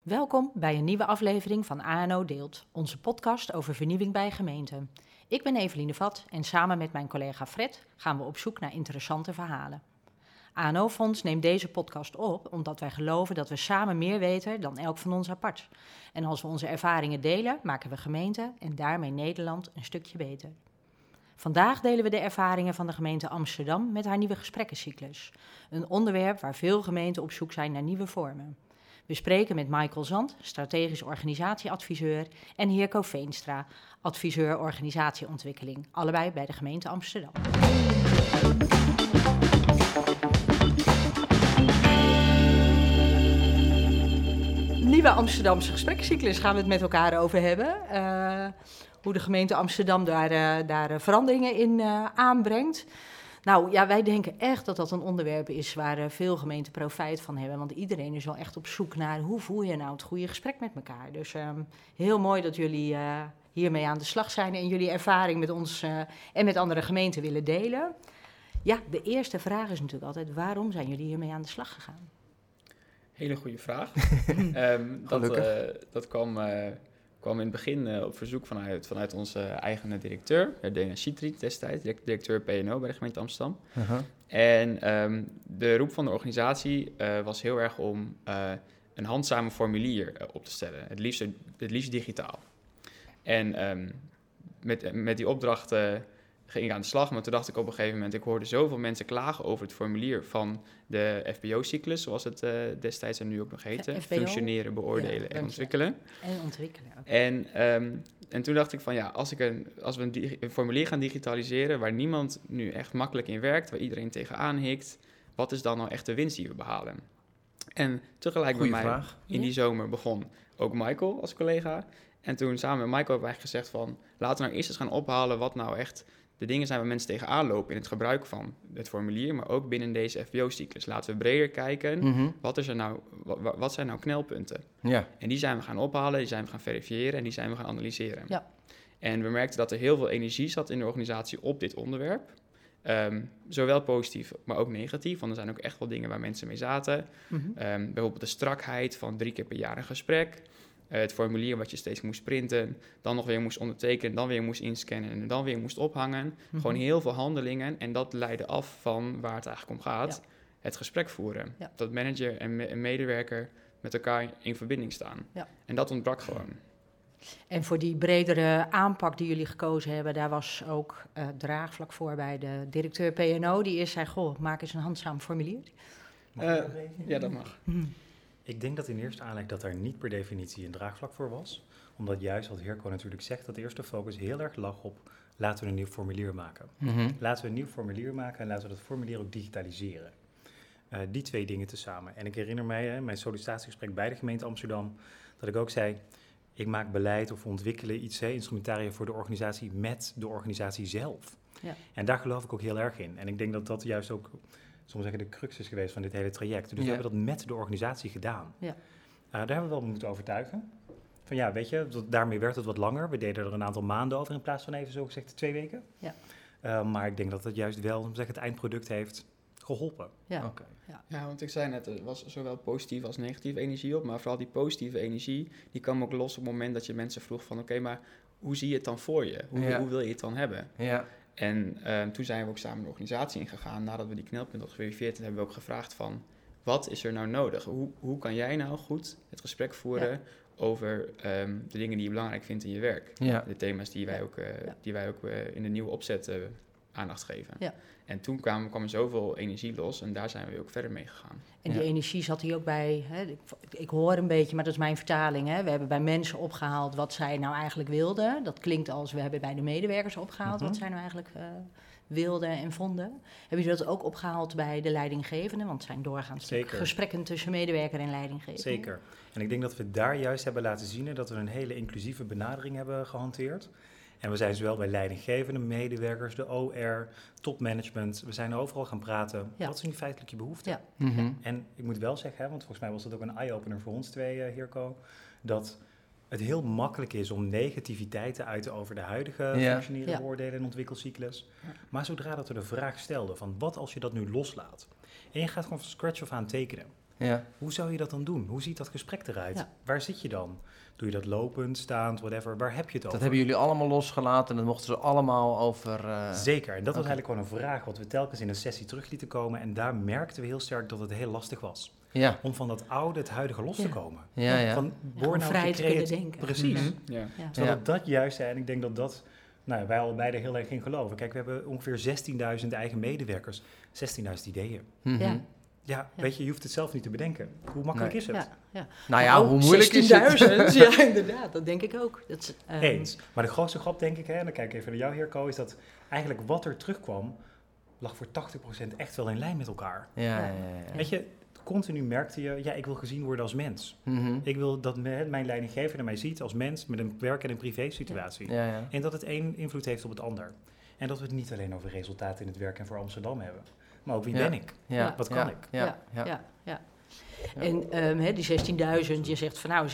Welkom bij een nieuwe aflevering van ANO Deelt, onze podcast over vernieuwing bij gemeenten. Ik ben Eveline Vat en samen met mijn collega Fred gaan we op zoek naar interessante verhalen. ANO Fonds neemt deze podcast op omdat wij geloven dat we samen meer weten dan elk van ons apart. En als we onze ervaringen delen, maken we gemeenten en daarmee Nederland een stukje beter. Vandaag delen we de ervaringen van de gemeente Amsterdam met haar nieuwe gesprekkencyclus. Een onderwerp waar veel gemeenten op zoek zijn naar nieuwe vormen. We spreken met Michael Zand, strategisch organisatieadviseur, en Heerko Veenstra, adviseur organisatieontwikkeling, allebei bij de gemeente Amsterdam. Nieuwe Amsterdamse gesprekcyclus gaan we het met elkaar over hebben. Uh, hoe de gemeente Amsterdam daar, uh, daar veranderingen in uh, aanbrengt. Nou ja, wij denken echt dat dat een onderwerp is waar uh, veel gemeenten profijt van hebben. Want iedereen is wel echt op zoek naar hoe voer je nou het goede gesprek met elkaar. Dus um, heel mooi dat jullie uh, hiermee aan de slag zijn en jullie ervaring met ons uh, en met andere gemeenten willen delen. Ja, de eerste vraag is natuurlijk altijd: waarom zijn jullie hiermee aan de slag gegaan? Hele goede vraag. um, dat, dat kwam kwam in het begin uh, op verzoek vanuit, vanuit onze eigen directeur, Dena Citriet destijds, directeur PNO bij de gemeente Amsterdam. Uh -huh. En um, de roep van de organisatie uh, was heel erg om uh, een handzame formulier op te stellen, het liefst, het liefst digitaal. En um, met, met die opdracht ging ik aan de slag, maar toen dacht ik op een gegeven moment, ik hoorde zoveel mensen klagen over het formulier van de FBO-cyclus, zoals het uh, destijds en nu ook nog heette. Functioneren, beoordelen ja, en ontwikkelen. En ontwikkelen, okay. en, um, en toen dacht ik van ja, als, ik een, als we een, een, formulier gaan digitaliseren waar niemand nu echt makkelijk in werkt, waar iedereen tegenaan hikt, wat is dan nou echt de winst die we behalen? En tegelijk Goeie bij mij vraag. in die zomer begon ook Michael als collega. En toen samen met Michael hebben wij gezegd van laten we nou eerst eens gaan ophalen wat nou echt de dingen zijn waar mensen tegenaan lopen in het gebruik van het formulier, maar ook binnen deze FBO-cyclus. Laten we breder kijken, Mhm. wat, is er nou, wat, wat, zijn nou knelpunten? Ja. En die zijn we gaan ophalen, die zijn we gaan verifiëren en die zijn we gaan analyseren. Ja. En we merkten dat er heel veel energie zat in de organisatie op dit onderwerp. Um, zowel positief, maar ook negatief. Want er zijn ook echt wel dingen waar mensen mee zaten. Mhm. Um, bijvoorbeeld de strakheid van drie keer per jaar een gesprek. Uh, het formulier wat je steeds moest printen, dan nog weer moest ondertekenen, dan weer moest inscannen en dan weer moest ophangen. Mhm. Gewoon heel veel handelingen en dat leidde af van waar het eigenlijk om gaat. Ja. Het gesprek voeren. Ja. Dat manager en, me en, medewerker met elkaar in verbinding staan. Ja. En dat ontbrak gewoon. En voor die bredere aanpak die jullie gekozen hebben, daar was ook uh, draagvlak voor bij de directeur PNO. Die eerst zei, goh, maak eens een handzaam formulier. Uh, ja, dat mag. Hmm. Ik denk dat in eerste aanleg dat daar niet per definitie een draagvlak voor was. Omdat juist wat Heerko natuurlijk zegt, dat de eerste focus heel erg lag op laten we een nieuw formulier maken. Mhm. Laten we een nieuw formulier maken en laten we dat formulier ook digitaliseren. Uh, die twee dingen tezamen. En ik herinner mij, hè, mijn sollicitatiegesprek bij de gemeente Amsterdam, dat ik ook zei, ik maak beleid of ontwikkelen iets, hè, instrumentaria voor de organisatie met de organisatie zelf. Ja. En daar geloof ik ook heel erg in. En ik denk dat dat juist ook soms zeggen, de crux is geweest van dit hele traject. Dus Ja. we hebben dat met de organisatie gedaan. Ja. Uh, daar hebben we wel moeten overtuigen. Van ja, weet je, dat, daarmee werd het wat langer. We deden er een aantal maanden over in plaats van even zo gezegd twee weken. Ja. Uh, maar ik denk dat het juist wel, om zeggen, het eindproduct heeft geholpen. Ja. Okay. ja. Ja, want ik zei net, er was zowel positieve als negatieve energie op. Maar vooral die positieve energie, die kwam ook los op het moment dat je mensen vroeg van... Oké, okay, maar hoe zie je het dan voor je? Hoe, Ja. hoe wil je het dan hebben? Ja. En uh, toen zijn we ook samen de organisatie ingegaan. Nadat we die knelpunten hadden geverifieerd, hebben we ook gevraagd van... Wat is er nou nodig? Hoe, hoe kan jij nou goed het gesprek voeren Ja. over um, de dingen die je belangrijk vindt in je werk? Ja. De thema's die wij ook, uh, Ja. die wij ook uh, in de nieuwe opzet uh, aandacht geven. Ja. En toen kwam, kwam er zoveel energie los en daar zijn we ook verder mee gegaan. En die Ja. energie zat hier ook bij, hè, ik, ik hoor een beetje, maar dat is mijn vertaling. Hè. We hebben bij mensen opgehaald wat zij nou eigenlijk wilden. Dat klinkt als we hebben bij de medewerkers opgehaald Mhm. wat zij nou eigenlijk uh, wilden en vonden. Hebben jullie dat ook opgehaald bij de leidinggevenden? Want het zijn doorgaans Zeker. gesprekken tussen medewerker en leidinggevende. Zeker. En ik denk dat we daar juist hebben laten zien dat we een hele inclusieve benadering hebben gehanteerd. En we zijn zowel bij leidinggevende medewerkers, de OR, topmanagement. We zijn overal gaan praten. Ja. Wat is nu feitelijk je behoefte? Ja. Mm-hmm. En ik moet wel zeggen, hè, want volgens mij was dat ook een eye-opener voor ons twee, uh, Heerko, dat het heel makkelijk is om negativiteit te uiten over de huidige Ja. functioneren, Ja. beoordelen en ontwikkelcyclus. Ja. Maar zodra dat we de vraag stelden van wat als je dat nu loslaat en je gaat gewoon van scratch af aan tekenen. Ja. Hoe zou je dat dan doen? Hoe ziet dat gesprek eruit? Waar zit je dan? Doe je dat lopend, staand, whatever? Waar heb je het over? Dat hebben jullie allemaal losgelaten en dat mochten ze allemaal over... Uh... Zeker, en dat was eigenlijk gewoon een vraag wat we telkens in een sessie terug lieten komen. En daar merkten we heel sterk dat het heel lastig was. Ja. Om van dat oude het huidige los te komen. Ja, ja. Van born vrij te kunnen denken. Precies. Mm ja. Terwijl dat juist zijn, en ik denk dat dat nou, wij allebei er heel erg in geloven. Kijk, we hebben ongeveer 16.000 eigen medewerkers, 16.000 ideeën. Mm -hmm. Ja, weet je, je hoeft het zelf niet te bedenken. Hoe makkelijk is het? Ja, ja. Nou ja, hoe moeilijk is het? ja, inderdaad, dat denk ik ook. Dat um... Eens. Maar de grootste grap, denk ik, hè, en dan kijk ik even naar jou, Heerko, is dat eigenlijk wat er terugkwam, lag voor 80% echt wel in lijn met elkaar. Ja, ja, ja, Weet je, continu merkte je, ja, ik wil gezien worden als mens. Mhm. Ik wil dat mijn leidinggever naar mij ziet als mens met een werk- en een privé situatie. Ja, ja. En dat het een invloed heeft op het ander. En dat we het niet alleen over resultaten in het werk en voor Amsterdam hebben. Maar ook wie ben ik? Wat kan ik? Ja, ja, ja. En um, die 16.000, je zegt van nou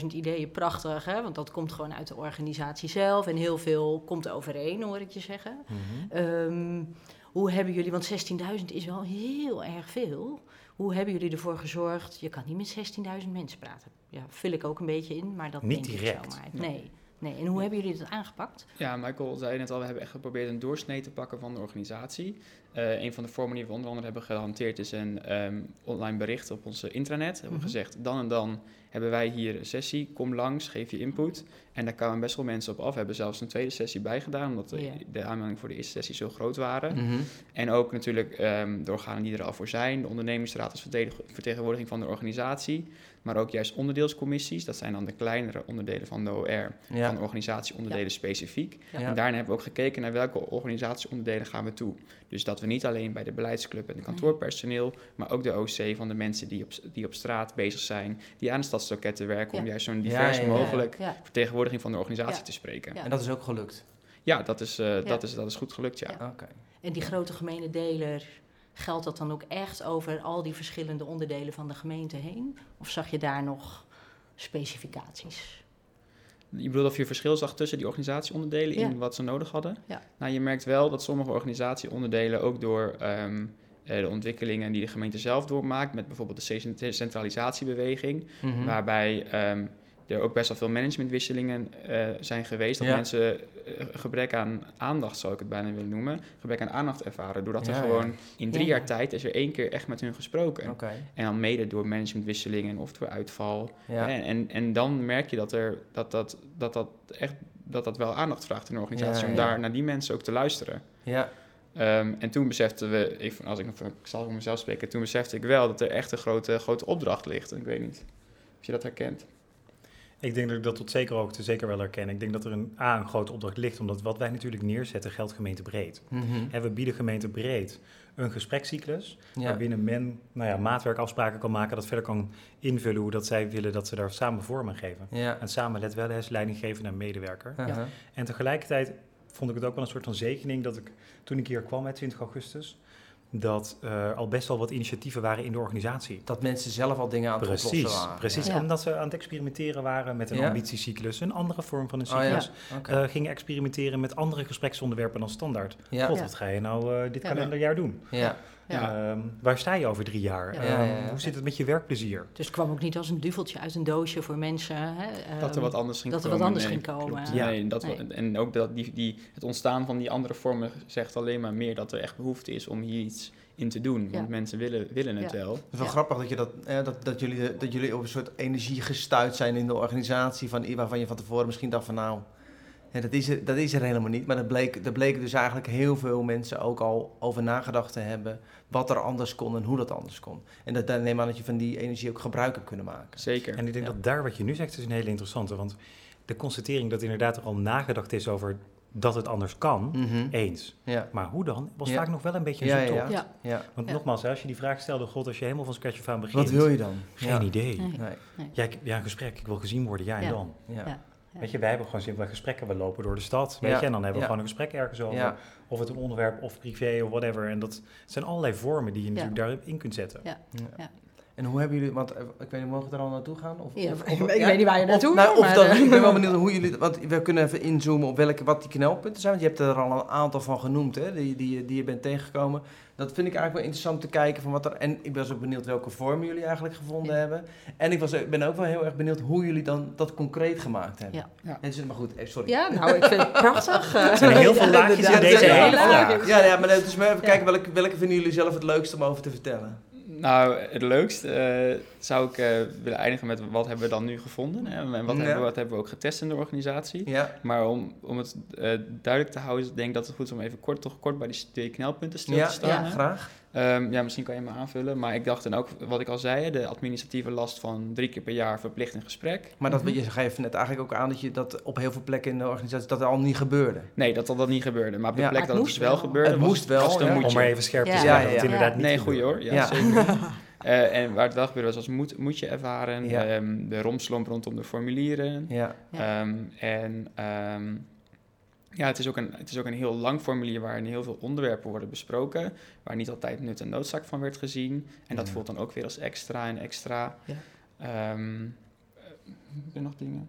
16.000 ideeën, prachtig, hè? want dat komt gewoon uit de organisatie zelf en heel veel komt overeen, hoor ik je zeggen. Mhm. Ehm, hoe hebben jullie, want 16.000 is wel heel erg veel. Hoe hebben jullie ervoor gezorgd? Je kan niet met 16.000 mensen praten. Ja, vul ik ook een beetje in, maar dat niet denk direct. ik zomaar. Nee. Nee, en hoe hebben jullie dat aangepakt? Ja, Michael zei net al, we hebben echt geprobeerd een doorsnee te pakken van de organisatie. Uh, een van de vormen die we onder andere hebben gehanteerd is een um, online bericht op onze intranet. We hebben mhm. gezegd, dan en dan hebben wij hier een sessie, kom langs, geef je input. En daar kwamen best wel mensen op af. We hebben zelfs een tweede sessie bijgedaan, omdat de, de aanmeldingen voor de eerste sessie zo groot waren. Mhm. En ook natuurlijk um, de organen die er al voor zijn, de ondernemingsraad als vertegenwoordiging van de organisatie maar ook juist onderdeelscommissies. Dat zijn dan de kleinere onderdelen van de OR, van organisatieonderdelen specifiek. En daarna hebben we ook gekeken naar welke organisatieonderdelen gaan we toe. Dus dat we niet alleen bij de beleidsclub en de kantoorpersoneel, maar ook de OC van de mensen die op, die op straat bezig zijn, die aan de stadsloketten werken, om juist zo'n divers mogelijk vertegenwoordiging van de organisatie te spreken. En dat is ook gelukt? Ja, dat is, uh, Dat, is, dat is goed gelukt, ja. Okay. En die grote gemene deler, Geldt dat dan ook echt over al die verschillende onderdelen van de gemeente heen? Of zag je daar nog specificaties? Je bedoelt of je verschil zag tussen die organisatieonderdelen in wat ze nodig hadden? Ja. Nou, je merkt wel dat sommige organisatieonderdelen ook door um, de ontwikkelingen die de gemeente zelf doormaakt, met bijvoorbeeld de decentralisatiebeweging, mm waarbij um, er ook best wel veel managementwisselingen uh, zijn geweest. Dat mensen uh, gebrek aan aandacht, zou ik het bijna willen noemen, gebrek aan aandacht ervaren. Doordat er gewoon in drie jaar tijd is er één keer echt met hun gesproken. Okay. En dan mede door managementwisselingen of door uitval. En, en, en, dan merk je dat, er, dat, dat, dat, dat echt dat dat wel aandacht vraagt in de organisatie. om daar naar die mensen ook te luisteren. Ja. Um, en toen beseften we, ik, als ik, ik zal voor mezelf spreken, toen besefte ik wel dat er echt een grote, grote opdracht ligt. En ik weet niet of je dat herkent. Ik denk dat ik dat tot zeker ook zeker wel herken. Ik denk dat er een, A, een grote opdracht ligt, omdat wat wij natuurlijk neerzetten geldt gemeentebreed. Mm En we bieden gemeentebreed een gesprekscyclus, waarbinnen men nou ja, maatwerkafspraken kan maken, dat verder kan invullen hoe dat zij willen dat ze daar samen vorm aan geven. En samen, let wel eens, leidinggever en medewerker. En tegelijkertijd vond ik het ook wel een soort van zegening dat ik, toen ik hier kwam met 20 augustus, dat er al best wel wat initiatieven waren in de organisatie. Dat mensen zelf al dingen aan het precies, oplossen waren. Precies, omdat ze aan het experimenteren waren met een ambitiecyclus, een andere vorm van een oh, cyclus. Oh, gingen experimenteren met andere gespreksonderwerpen dan standaard. God, wat ga je nou uh, dit kalenderjaar doen? Ja. Ja. Ehm, waar sta je over drie jaar? Ehm, hoe zit het met je werkplezier? Dus het kwam ook niet als een duveltje uit een doosje voor mensen. Hè? dat er wat anders ging dat komen. er wat anders ging komen. Ja. Nee, dat en ook dat die, die, het ontstaan van die andere vormen zegt alleen maar meer dat er echt behoefte is om hier iets in te doen. Want mensen willen, willen het wel. Het is wel grappig dat, je dat, dat, dat, jullie, dat jullie op een soort energie gestuurd zijn in de organisatie. Van, waarvan je van tevoren misschien dacht van nou, dat, is er, dat is er helemaal niet. Maar dat bleek, er bleken dus eigenlijk heel veel mensen ook al over nagedacht te hebben. Wat er anders kon en hoe dat anders kon. En dat, dan neem aan dat je van die energie ook gebruik hebt kunnen maken. Zeker. En ik denk dat daar wat je nu zegt is een hele interessante. Want de constatering dat inderdaad er al nagedacht is over dat het anders kan, mhm. eens. Ja. Maar hoe dan? Was vaak nog wel een beetje een ja, ja, ja, Want nogmaals, als je die vraag stelde, god, als je helemaal van scratch af aan begint... Wat wil je dan? Geen idee. Nee. Nee. Ja, ja, een gesprek, ik wil gezien worden, ja en dan. Ja. Weet je, wij hebben gewoon simpele gesprekken, we lopen door de stad, weet je, en dan hebben we gewoon een gesprek ergens over. Of het een onderwerp of privé of whatever. En dat zijn allerlei vormen die je natuurlijk daarin kunt zetten. Ja. En hoe hebben jullie, want eh, ik weet niet, mogen we er al naartoe gaan? Of, Ja, of- ik weet niet waar je naartoe Of, nou, wil, of maar, dan, eh, ik ben wel benieuwd hoe jullie, want we kunnen even inzoomen op welke, wat die knelpunten zijn. Want je hebt er al een aantal van genoemd, hè, die, die, die je bent tegengekomen. Dat vind ik eigenlijk wel interessant te kijken van wat er, en ik ben ook benieuwd welke vorm jullie eigenlijk gevonden Ja. hebben. En ik was, ik ben ook wel heel erg benieuwd hoe jullie dan dat concreet gemaakt hebben. Ja. Ja. En, dus- maar goed, eh, sorry. Ja, nou, ik vind het prachtig. Er zijn heel veel laagjes in deze hele. Ja, ja, maar dus maar even kijken welke, welke vinden jullie zelf het leukst om over te vertellen? Nou, het leukst eh, zou ik eh, willen eindigen met wat hebben we dan nu gevonden hè? en wat, Ja. hebben, we, wat hebben we ook getest in de organisatie. Ja, Maar om, om het eh, duidelijk te houden, denk ik dat het goed is om even kort, toch kort bij die twee knelpunten stil te staan. ja, graag. Ehm, ja, misschien kan je me aanvullen. Maar ik dacht en ook wat ik al zei, de administratieve last van drie keer per jaar verplicht een gesprek. Maar dat, Mhm. je geeft net eigenlijk ook aan dat je dat op heel veel plekken in de organisatie dat al niet gebeurde. Nee, dat dat, dat niet gebeurde. Maar op de Ja, plek dat het dus wel wel. gebeurde, Het was- moest wel, was dan ja. moet Om maar even scherp te Ja. Ja, dat inderdaad niet Nee, goeie hoor. Ja, zeker. Eh, en waar het wel gebeurde was als moet, moet je ervaren. Ja. ehm, de romslomp rondom de formulieren. Ja, Ja. Ehm, en ehm, ja, het is, ook een, het is ook een heel lang formulier waarin heel veel onderwerpen worden besproken. Waar niet altijd nut en noodzaak van werd gezien. En dat Ja. voelt dan ook weer als extra en extra. Ja. Ehm, eh, hebben er nog dingen?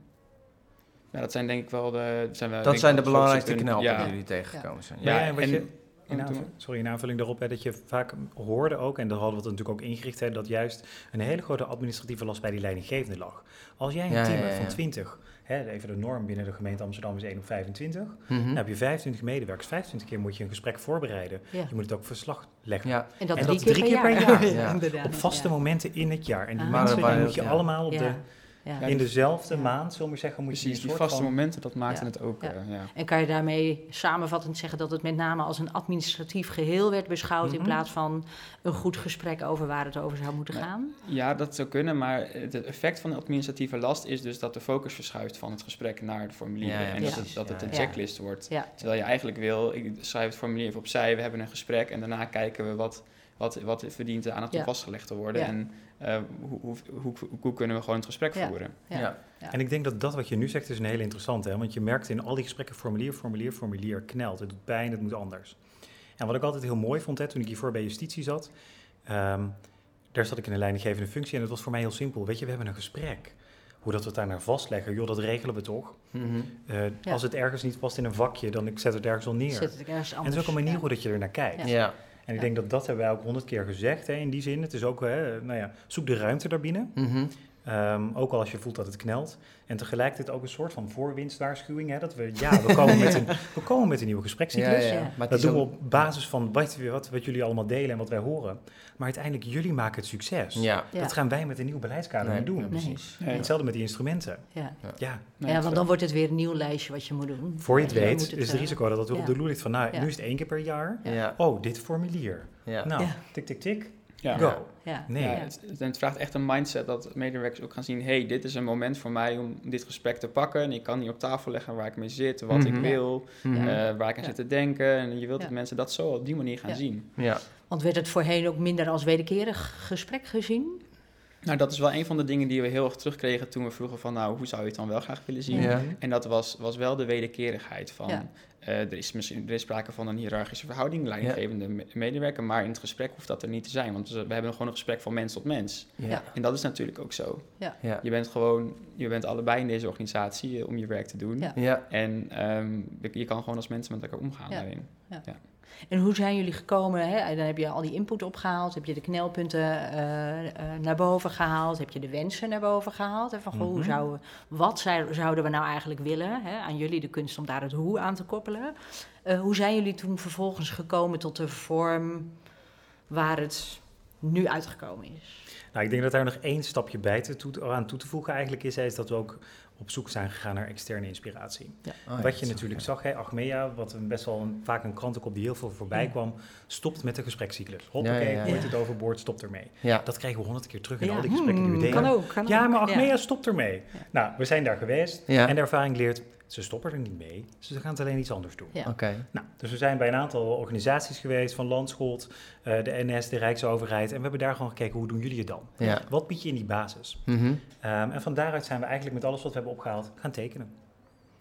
Ja, dat zijn denk ik wel de... Dat zijn, wel, dat zijn de belangrijkste knelpunten Ja. die jullie tegengekomen zijn. Ja, Ja, en wat en- je, in doe aanvulling, sorry, in aanvulling daarop, hè, dat je vaak hoorde ook, en daar hadden we het natuurlijk ook ingericht, hè, dat juist een hele grote administratieve last bij die leidinggevende lag. Als jij een Ja, team hebt ja. van 20, hè, even de norm binnen de gemeente Amsterdam is 1 op 25, Mhm. dan heb je 25 medewerkers, 25 keer moet je een gesprek voorbereiden. Ja. Je moet het ook verslag leggen. Ja, En dat En drie, dat keer, drie keer per jaar. jaar. Ja. Inderdaad. Op vaste Ja. momenten in het jaar. En die Ah. mensen die moet je ja. allemaal op Ja. de, Ja. In dezelfde Ja. maand, zullen we maar zeggen, moet je Precies, een die soort vaste van... momenten, dat maakte Ja. het ook. Ja. eh, ja. En kan je daarmee samenvattend zeggen dat het met name als een administratief geheel werd beschouwd in Mhm. plaats van een goed gesprek over waar het over zou moeten gaan? Ja, dat zou kunnen, maar het effect van de administratieve last is dus dat de focus verschuift van het gesprek naar de ja, en dat, het, dat het een ja. checklist wordt. Ja. Terwijl je eigenlijk wil, ik schrijf het formulier even opzij, we hebben een gesprek en daarna kijken we wat, wat, wat verdient aan het vastgelegd te worden. Ja. En eh, hoe, hoe, hoe, hoe kunnen we gewoon het gesprek Ja. voeren. Ja. ja. En ik denk dat dat wat je nu zegt is een hele interessante. Hè? Want je merkt in al die gesprekken formulier, formulier, formulier knelt. Het doet pijn, het moet anders. En wat ik altijd heel mooi vond hè, toen ik hiervoor bij justitie zat. ehm, daar zat ik in een leidinggevende functie en het was voor mij heel simpel. Weet je, we hebben een gesprek. Hoe dat we het daar naar vastleggen, joh, dat regelen we toch. Mhm. Eh, Ja. Als het ergens niet past in een vakje, dan ik zet het ergens al neer. Zet het ergens en het anders. is ook een manier ja. hoe dat je er naar kijkt. Ja. En ik denk dat dat hebben wij ook honderd keer gezegd hè, in die zin. Het is ook, hè, nou ja, zoek de ruimte daarbinnen. Mhm. Ehm, ook al als je voelt dat het knelt. En tegelijkertijd ook een soort van voorwinstwaarschuwing. Hè, dat we, ja, we komen met een, we komen met een nieuwe gesprekscyclus. ja. Ja. Maar het Dat doen we op basis van wat, wat, wat jullie allemaal delen en wat wij horen. Maar uiteindelijk, jullie maken het succes. Ja, Ja. Dat gaan wij met een nieuw beleidskader Nee, niet doen. precies. Nee. Hetzelfde met die instrumenten. Ja. Ja, ja, want dan wordt het weer een nieuw lijstje wat je moet doen. voor je het Ja, weet het, is het eh, risico dat het weer op de loer ligt van... nou, Ja. nu is het één keer per jaar. Ja. Ja. Oh, dit formulier. Ja. Nou, Ja. tik, tik, tik, Ja. go. Ja. Nee. Ja, het, het- vraagt echt een mindset dat medewerkers ook gaan zien... hey, dit is een moment voor mij om dit gesprek te pakken... en ik kan hier op tafel leggen waar ik mee zit, wat Mhm. ik wil... Mhm. eh, waar ik aan Ja. zit te denken. En je wilt Ja. dat mensen dat zo op die manier gaan Ja. zien. Ja. Want werd het voorheen ook minder als wederkerig gesprek gezien? Nou, dat is wel een van de dingen die we heel erg terugkregen toen we vroegen van... nou, hoe zou je het dan wel graag willen zien? Ja. En dat was, was wel de wederkerigheid van... Eh, er, is misschien, er is sprake van een hiërarchische verhouding, leidinggevende me- medewerker... maar in het gesprek hoeft dat er niet te zijn. Want we hebben gewoon een gesprek van mens tot mens. Ja. En dat is natuurlijk ook zo. Ja. Je bent gewoon, je bent allebei in deze organisatie eh, om je werk te doen. Ja. Ja. En ehm, je- kan gewoon als mensen met elkaar omgaan Ja. En hoe zijn jullie gekomen? Hè? Dan heb je al die input opgehaald, heb je de knelpunten eh, eh, naar boven gehaald, heb je de wensen naar boven gehaald. Van, goh, hoe Mhm. zouden, wat zou- zouden we nou eigenlijk willen? Hè? Aan jullie de kunst om daar het hoe aan te koppelen. Eh, hoe zijn jullie toen vervolgens gekomen tot de vorm waar het nu uitgekomen is? Nou, ik denk dat daar nog één stapje bij te toe, aan toe te voegen eigenlijk is, is dat we ook op zoek zijn gegaan naar externe inspiratie. Oh, ja, wat je natuurlijk zag, hè, Achmea, wat een best wel een, vaak een krantenkop die heel veel voorbij Ja. kwam, stopt met de gesprekscyclus. Hoppakee, Ja, ja, ja. gooit Ja. het overboord, stopt ermee. Dat kregen we honderd keer terug in Ja, al die gesprekken die we hmm, deden. Kan ook, kan Ja, maar Achmea Ja. stopt ermee. Ja. Nou, we zijn daar geweest Ja. en de ervaring leert, ze stoppen er niet mee, ze gaan het alleen iets anders doen. Ja. Oké. Nou, dus we zijn bij een aantal organisaties geweest, van Landschot, eh, de NS, de Rijksoverheid, en we hebben daar gewoon gekeken, hoe doen jullie het dan? Ja. Wat bied je in die basis? Mhm. Ehm, en van daaruit zijn we eigenlijk met alles wat we hebben opgehaald gaan tekenen.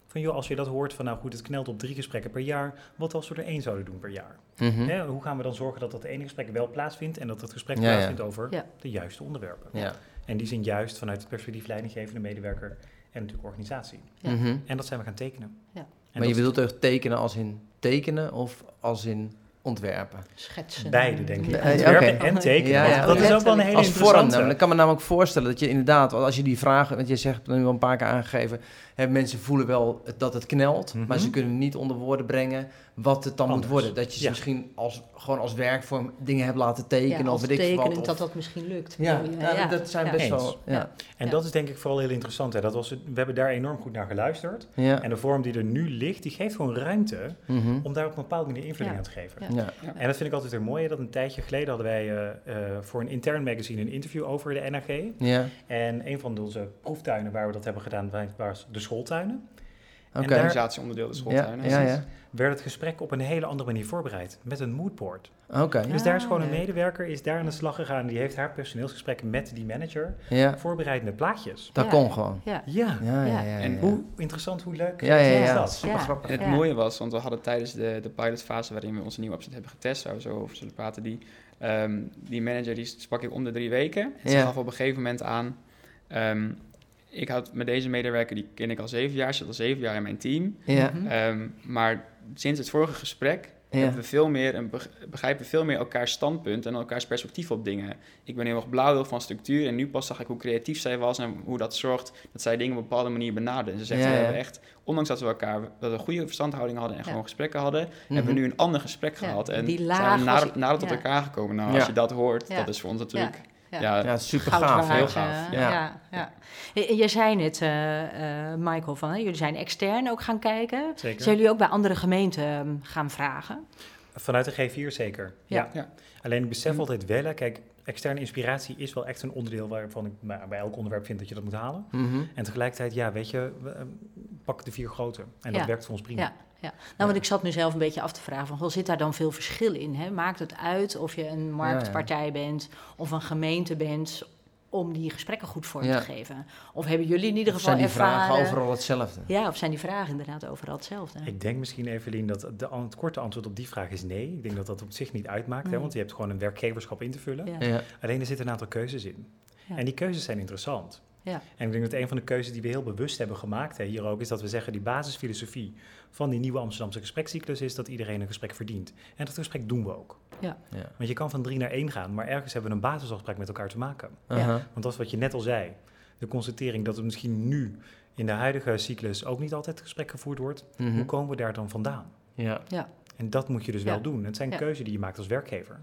van joh, als je dat hoort van nou goed, het knelt op drie gesprekken per jaar, wat als we er één zouden doen per jaar? Mhm. Hè, hoe gaan we dan zorgen dat dat ene gesprek wel plaatsvindt en dat het gesprek Ja, ja. plaatsvindt over Ja. de juiste onderwerpen? Ja. En die zijn juist vanuit het perspectief leidinggevende medewerker en natuurlijk organisatie. Ja. Mhm. En dat zijn we gaan tekenen. Ja. Maar je bedoelt ook tekenen als in tekenen of als in ontwerpen? Schetsen. beide, denk ik. Ja, Ontwerpen oké. en tekenen. Ja, ja, dat is ook wel een hele als vorm. interessante. namelijk. Ik kan me namelijk voorstellen dat je inderdaad, als je die vragen, want je zegt nu al een paar keer aangegeven, hè, mensen voelen wel het- dat het knelt, Mhm. maar ze kunnen niet onder woorden brengen wat het dan Anders. moet worden. Dat je ze Ja. misschien als, gewoon als werkvorm dingen hebt laten tekenen ja, of als weet ik wat. of- dat dat misschien lukt. ja, dat zijn ja. best Eens. wel. Ja. En Ja. dat is denk ik vooral heel interessant. Hè. Dat was, het- we hebben daar enorm goed naar geluisterd. Ja. En de vorm die er nu ligt, die geeft gewoon ruimte Mhm. om daar op een bepaalde manier invulling Ja. aan te geven. Ja. Ja. En dat vind ik altijd weer mooi. hè, Dat een tijdje geleden hadden wij eh, eh, voor een intern magazine een interview over de NAG. Ja. En een van onze proeftuinen waar we dat hebben gedaan, wa- was de schooltuinen. Daar- organisatieonderdeel de Ja, schooltuinen. ja, ja. Werd het gesprek op een hele andere manier voorbereid, met een moodboard. Oké. Dus daar is gewoon een leuk. medewerker, is daar aan de slag gegaan. Die heeft haar personeelsgesprek met die manager Ja. voorbereid met plaatjes. Dat Ja. kon gewoon. Ja. Ja, Ja, ja, Ja. ja. En ja. hoe interessant, hoe leuk Ja, ja, is ja. dat? Super Ja. grappig. En het Ja. mooie was, want we hadden tijdens de, de pilotfase waarin we onze nieuwe opzet hebben getest, waar we zo over zullen praten, die, ehm, die manager die sprak ik om de drie weken. En ze Ja. gaf op een gegeven moment aan, ehm, ik had met deze medewerker, die ken ik al zeven jaar, zit al zeven jaar in mijn team. Ja. Mhm. Ehm, maar sinds het vorige gesprek Ja. hebben we veel meer een beg- begrijpen we veel meer elkaars standpunt en elkaars perspectief op dingen. Ik ben heel erg blauw van structuur en nu pas zag ik hoe creatief zij was en hoe dat zorgt dat zij dingen op een bepaalde manier benadert. En ze zegt, Ja, we hebben echt, ondanks dat we elkaar dat we een goede verstandhouding hadden en Ja. gewoon gesprekken hadden, Mhm. hebben we nu een ander gesprek Ja, gehad. En die zijn we nader, nader tot ja. elkaar gekomen. Nou, Ja. als je dat hoort, Ja. dat is voor ons natuurlijk... Ja. Ja, super gaaf. heel gaaf, ja. ja. Ja, Je, je zei net, eh, eh, Michael, van, hè, jullie zijn extern ook gaan kijken. Zeker. Zijn jullie ook bij andere gemeenten ehm, gaan vragen? Vanuit de G4 zeker. Ja. Ja. Ja. Alleen ik besef altijd wel, kijk, externe inspiratie is wel echt een onderdeel waarvan ik nou, bij elk onderwerp vind dat je dat moet halen. Mhm. En tegelijkertijd, ja, weet je, we, eh, pak de vier grote. En dat Ja. werkt voor ons prima. Ja. Ja. Nou, want ik zat mezelf een beetje af te vragen, van, goh, zit daar dan veel verschil in? Hè? Maakt het uit of je een marktpartij bent of een gemeente bent om die gesprekken goed vorm Ja. te geven? Of hebben jullie in ieder Of geval zijn die vragen ervaren... overal hetzelfde? Ja, of zijn die vragen inderdaad overal hetzelfde? Ik denk misschien, Evelien, dat de, het korte antwoord op die vraag is nee. Ik denk dat dat op zich niet uitmaakt, hè, want je hebt gewoon een werkgeverschap in te vullen. Ja. Ja. Alleen er zitten een aantal keuzes in. Ja. En die keuzes zijn interessant. Ja. En ik denk dat een van de keuzes die we heel bewust hebben gemaakt hè, hier ook, is dat we zeggen die basisfilosofie van die nieuwe Amsterdamse gesprekscyclus is dat iedereen een gesprek verdient. En dat gesprek doen we ook. Ja. Want je kan van drie naar één gaan, maar ergens hebben we een basisafspraak met elkaar te maken. Want dat is wat je net al zei. De constatering dat er misschien nu in de huidige cyclus ook niet altijd gesprek gevoerd wordt. Mhm. Hoe komen we daar dan vandaan? Ja. En dat moet je dus Ja. wel doen. Het zijn Ja. keuzes die je maakt als werkgever.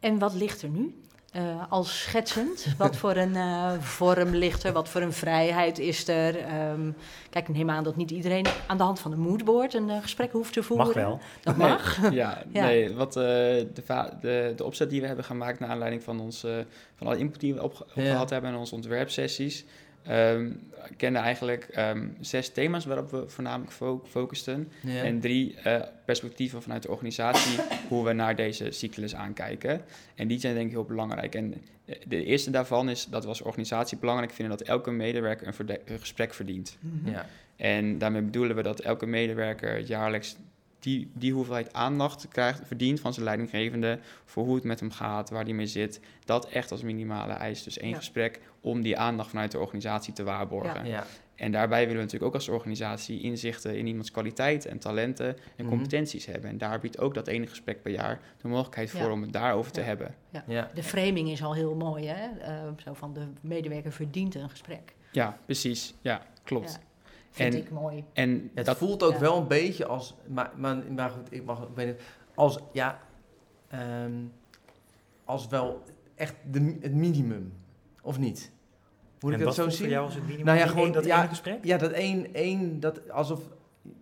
En wat ligt er nu? Eh, als schetsend, wat voor een eh, vorm ligt er, wat voor een vrijheid is er? Ehm, kijk, ik neem aan dat niet iedereen aan de hand van een moodboard een eh, gesprek hoeft te voeren. Mag wel. Dat Nee, mag. Ja, Ja. nee, wat eh, de, de, de opzet die we hebben gemaakt naar aanleiding van, ons, van alle input die we opge- Ja. opgehad hebben in onze ontwerpsessies, ehm kenden eigenlijk ehm, zes thema's waarop we voornamelijk fo- focusten. Ja. En drie eh, perspectieven vanuit de organisatie, hoe we naar deze cyclus aankijken. En die zijn denk ik heel belangrijk. En de- de eerste daarvan is dat we als organisatie belangrijk vinden dat elke medewerker een, gesprek verdient. Mhm. Ja. En daarmee bedoelen we dat elke medewerker jaarlijks die, die hoeveelheid aandacht krijgt, verdient van zijn leidinggevende voor hoe het met hem gaat, waar hij mee zit. Dat echt als minimale eis. Dus één Ja. gesprek om die aandacht vanuit de organisatie te waarborgen. Ja. En daarbij willen we natuurlijk ook als organisatie inzichten in iemands kwaliteiten en talenten en Mhm. competenties hebben. En daar biedt ook dat ene gesprek per jaar de mogelijkheid voor Ja. om het daarover te Ja. hebben. Ja. De framing is al heel mooi, hè? Eh, zo van de medewerker verdient een gesprek. Ja, precies. Ja, klopt. Vind En- ik mooi. En Het dat, voelt ook Ja. wel een beetje als, maar, maar, maar goed, ik mag, ik weet niet, als, ja, ehm, als wel echt de, het minimum, of niet? Moet en ik dat wat zo zien? voor jou als het minimum? Nou ja, gewoon- één- dat ja, ene gesprek? Ja, dat één, één, dat alsof,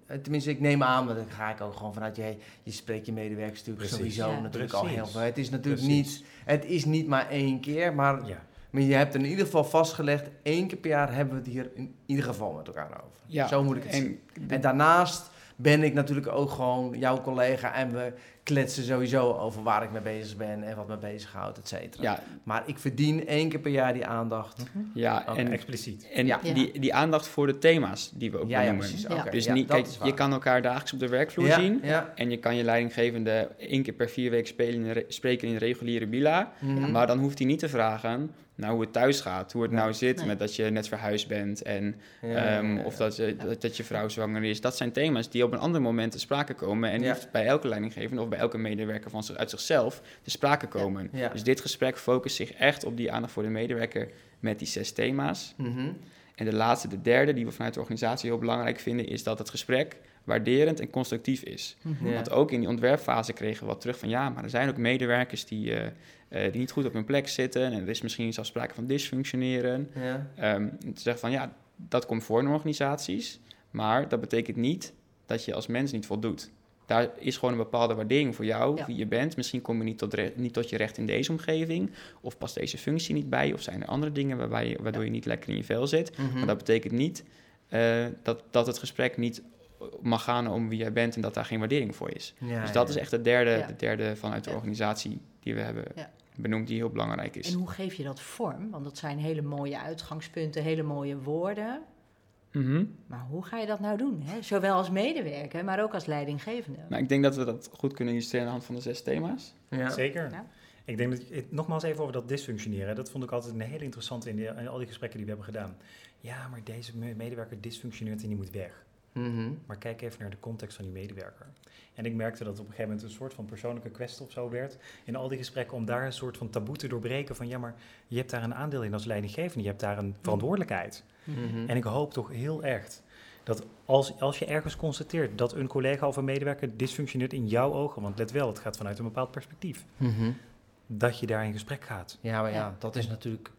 eh, tenminste ik neem aan, maar dan ga ik ook gewoon vanuit je, je spreekt je medewerkers natuurlijk Precies. sowieso Ja. natuurlijk al heel veel. Het is natuurlijk Precies. niet, het is niet maar één keer, maar, Ja. Maar je hebt in ieder geval vastgelegd, één keer per jaar hebben we het hier in ieder geval met elkaar over. ja, Zo moet ik het zien. en En daarnaast ben ik natuurlijk ook gewoon jouw collega en we kletsen sowieso over waar ik mee bezig ben en wat me bezighoudt, et cetera. Ja, Maar ik verdien één keer per jaar die aandacht. ja Ook en, expliciet. en Ja. die, die aandacht voor de thema's die we ook Ja, ja, benoemen. precies. Ja. Dus ja, niet, kijk, je kan elkaar dagelijks op de werkvloer ja, zien. Ja. En je kan je leidinggevende één keer per vier weken spelen in de re- spreken in de reguliere bila. Mhm. Maar dan hoeft hij niet te vragen naar hoe het thuis gaat. Hoe het Ja. nou zit Nee. met dat je net verhuisd bent. En Ja, ja, Ehm, ja, Of ja. dat, je, dat, dat je vrouw zwanger is. Dat zijn thema's die op een ander moment te sprake komen. En Ja. niet bij elke leidinggevende of bij elke medewerker van, zich- uit zichzelf te sprake komen. Ja. Dus dit gesprek focust zich echt op die aandacht voor de medewerker met die zes thema's. Mhm. En de laatste, de derde, die we vanuit de organisatie heel belangrijk vinden, is dat het gesprek waarderend en constructief is. Mhm. Want ook in die ontwerpfase kregen we wat terug van ja, maar er zijn ook medewerkers die, eh, eh, die niet goed op hun plek zitten. En er is misschien zelfs sprake van dysfunctioneren. Ja. Ehm, te zeggen van ja, dat komt voor in organisaties, maar dat betekent niet dat je als mens niet voldoet. Daar is gewoon een bepaalde waardering voor jou, Ja. wie je bent. Misschien kom je niet tot, niet tot je recht in deze omgeving, of past deze functie niet bij, of zijn er andere dingen waarbij je, waardoor je niet lekker in je vel zit. Mhm. Maar dat betekent niet eh, dat, dat het gesprek niet mag gaan om wie jij bent en dat daar geen waardering voor is. Ja, dus dat ja. is echt de derde, Ja. de derde vanuit de organisatie die we hebben benoemd, die heel belangrijk is. En hoe geef je dat vorm? Want dat zijn hele mooie uitgangspunten, hele mooie woorden. Mhm. Maar hoe ga je dat nou doen? Hè? Zowel als medewerker, maar ook als leidinggevende. Nou, ik denk dat we dat goed kunnen illustreren aan de hand van de zes thema's. Ja. Zeker. Ja. Ik denk dat, het- nogmaals even over dat dysfunctioneren. Dat vond ik altijd een hele interessante in, die- in al die gesprekken die we hebben gedaan. Ja, maar deze me- medewerker dysfunctioneert en die moet weg. Mhm. Maar kijk even naar de context van die medewerker. En ik merkte dat het op een gegeven moment een soort van persoonlijke kwestie of zo werd. In al die gesprekken om daar een soort van taboe te doorbreken van ja, maar je hebt daar een aandeel in als leidinggevende. Je hebt daar een verantwoordelijkheid. Mhm. En ik hoop toch heel erg dat als, als je ergens constateert dat een collega of een medewerker dysfunctioneert in jouw ogen, want let wel, het gaat vanuit een bepaald perspectief, Mhm. dat je daar in gesprek gaat. Ja, maar ja, Ja. dat is natuurlijk...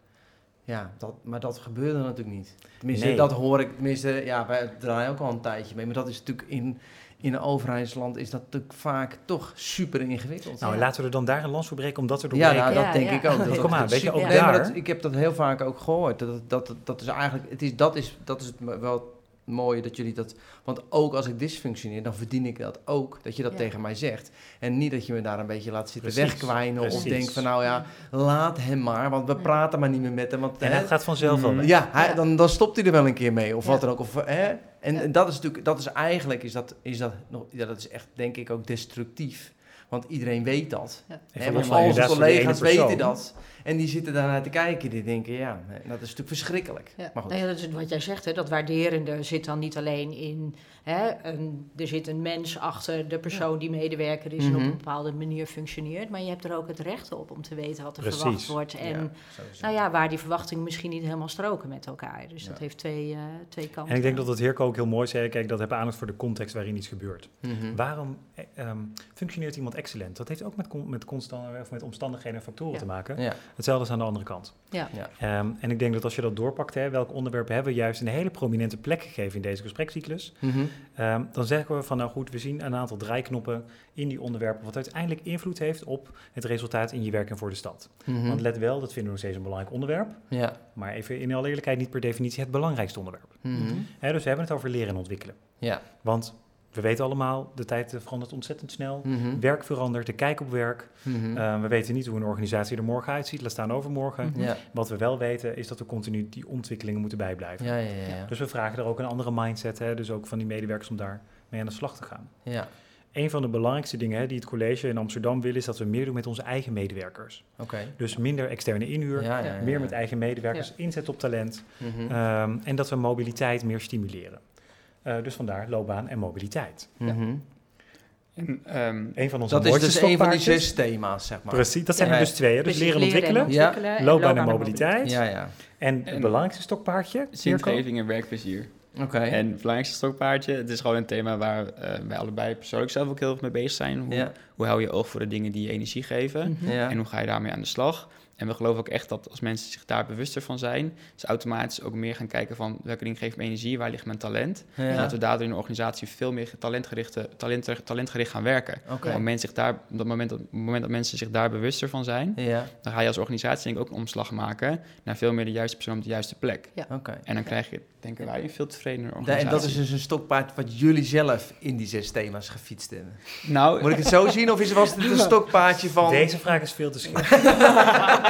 Ja, dat, maar dat gebeurde natuurlijk niet. Tenminste, Nee. dat hoor ik... Tenminste, ja, wij draaien ook al een tijdje mee. Maar dat is natuurlijk in, in een overheidsland is dat natuurlijk vaak toch super ingewikkeld. Nou, Ja. laten we er dan daar een lans voor breken om dat te ja, doorbreken. nou, dat Ja, denk ja. ik ook. Dat Kom maar, weet je, ook nee, daar- dat, ik heb dat heel vaak ook gehoord. Dat, dat, dat, is eigenlijk... Het is, dat, is, dat is het wel mooie dat jullie dat... Want ook als ik dysfunctioneer, dan verdien ik dat ook. Dat je dat Ja. tegen mij zegt. En niet dat je me daar een beetje laat zitten Precies, wegkwijnen. Of denkt van, nou ja, laat hem maar. Want we Ja. praten maar niet meer met hem. Want, En hè, dat gaat vanzelf wel. Mm. ja, hij, Ja. Dan, dan stopt hij er wel een keer mee, of Ja. wat dan ook. Of, hè? En, Ja. en dat is natuurlijk, dat is eigenlijk, is dat, is dat, nog, ja, dat is echt, denk ik, ook destructief. Want iedereen weet dat. Ja. Hè, want al onze collega's weten dat. En die zitten daarnaar te kijken. Die denken, ja, nee, dat is natuurlijk verschrikkelijk. Ja. Maar goed. Ja, dat is wat jij zegt, hè, dat waarderende zit dan niet alleen in... Hè, een, er zit een mens achter de persoon die medewerker is en op Mhm. een bepaalde manier functioneert. Maar je hebt er ook het recht op om te weten wat er Precies. verwacht wordt. En Ja, nou ja, waar die verwachtingen misschien niet helemaal stroken met elkaar. Dus dat heeft twee, eh, twee kanten. En ik denk dat het Heerko ook heel mooi zei. Kijk, dat hebben aandacht voor de context waarin iets gebeurt. Mhm. Waarom eh, ehm, functioneert iemand excellent? Dat heeft ook met, met, constant, of met omstandigheden en factoren Ja. te maken. Ja, Hetzelfde is aan de andere kant. Ja. ja. Ehm, en ik denk dat als je dat doorpakt, hè, welke onderwerpen hebben we juist een hele prominente plek gegeven in deze gesprekscyclus, Mhm. Ehm, dan zeggen we van nou goed, we zien een aantal draaiknoppen in die onderwerpen, wat uiteindelijk invloed heeft op het resultaat in je werk en voor de stad. Mhm. Want let wel, dat vinden we nog steeds een belangrijk onderwerp, Ja. maar even in alle eerlijkheid niet per definitie het belangrijkste onderwerp. Mhm. Hè, dus we hebben het over leren en ontwikkelen. Ja. Want we weten allemaal, de tijd eh, verandert ontzettend snel. Mhm. Werk verandert, de kijk op werk. Mhm. Ehm, we weten niet hoe een organisatie er morgen uitziet, laat staan overmorgen. Ja. Wat we wel weten is dat we continu die ontwikkelingen moeten bijblijven. Ja, ja. Dus we vragen er ook een andere mindset, hè, dus ook van die medewerkers om daar mee aan de slag te gaan. ja. Een van de belangrijkste dingen hè, die het college in Amsterdam wil, is dat we meer doen met onze eigen medewerkers. Dus minder externe inhuur, meer met eigen medewerkers, inzet op talent Mhm. ehm, en dat we mobiliteit meer stimuleren. Eh, dus vandaar loopbaan en mobiliteit. Mhm. En, ehm, Een van onze Dat is dus een van die stokpaardjes- zes thema's, zeg maar. Precies, dat zijn Ja. er dus twee. hè. Dus leren en ontwikkelen, Ja. ontwikkelen en loopbaan en mobiliteit. Ja, ja. En het En- belangrijkste stokpaardje, zingeving en werkplezier. Oké. En het belangrijkste stokpaardje, het is gewoon een thema waar eh, wij allebei persoonlijk zelf ook heel erg mee bezig zijn. Hoe, Ja. hoe hou je oog voor de dingen die je energie geven? Mhm. Ja. En hoe ga je daarmee aan de slag? En we geloven ook echt dat als mensen zich daar bewuster van zijn, ze automatisch ook meer gaan kijken van welke ding geeft me energie, waar ligt mijn talent. Ja. En dat we daardoor in de organisatie veel meer talentgerichte, talent, talentgericht gaan werken. Oké. Op, het moment zich daar, op, dat moment, op het moment dat mensen zich daar bewuster van zijn, Ja, dan ga je als organisatie denk ik ook een omslag maken naar veel meer de juiste persoon op de juiste plek. oké. En dan krijg je, denken wij, een veel tevredener organisatie. En dat is dus een stokpaard wat jullie zelf in die zes thema's gefietst hebben. Nou, Moet ik het zo zien of is, was het een stokpaardje van... Deze vraag is veel te scherp.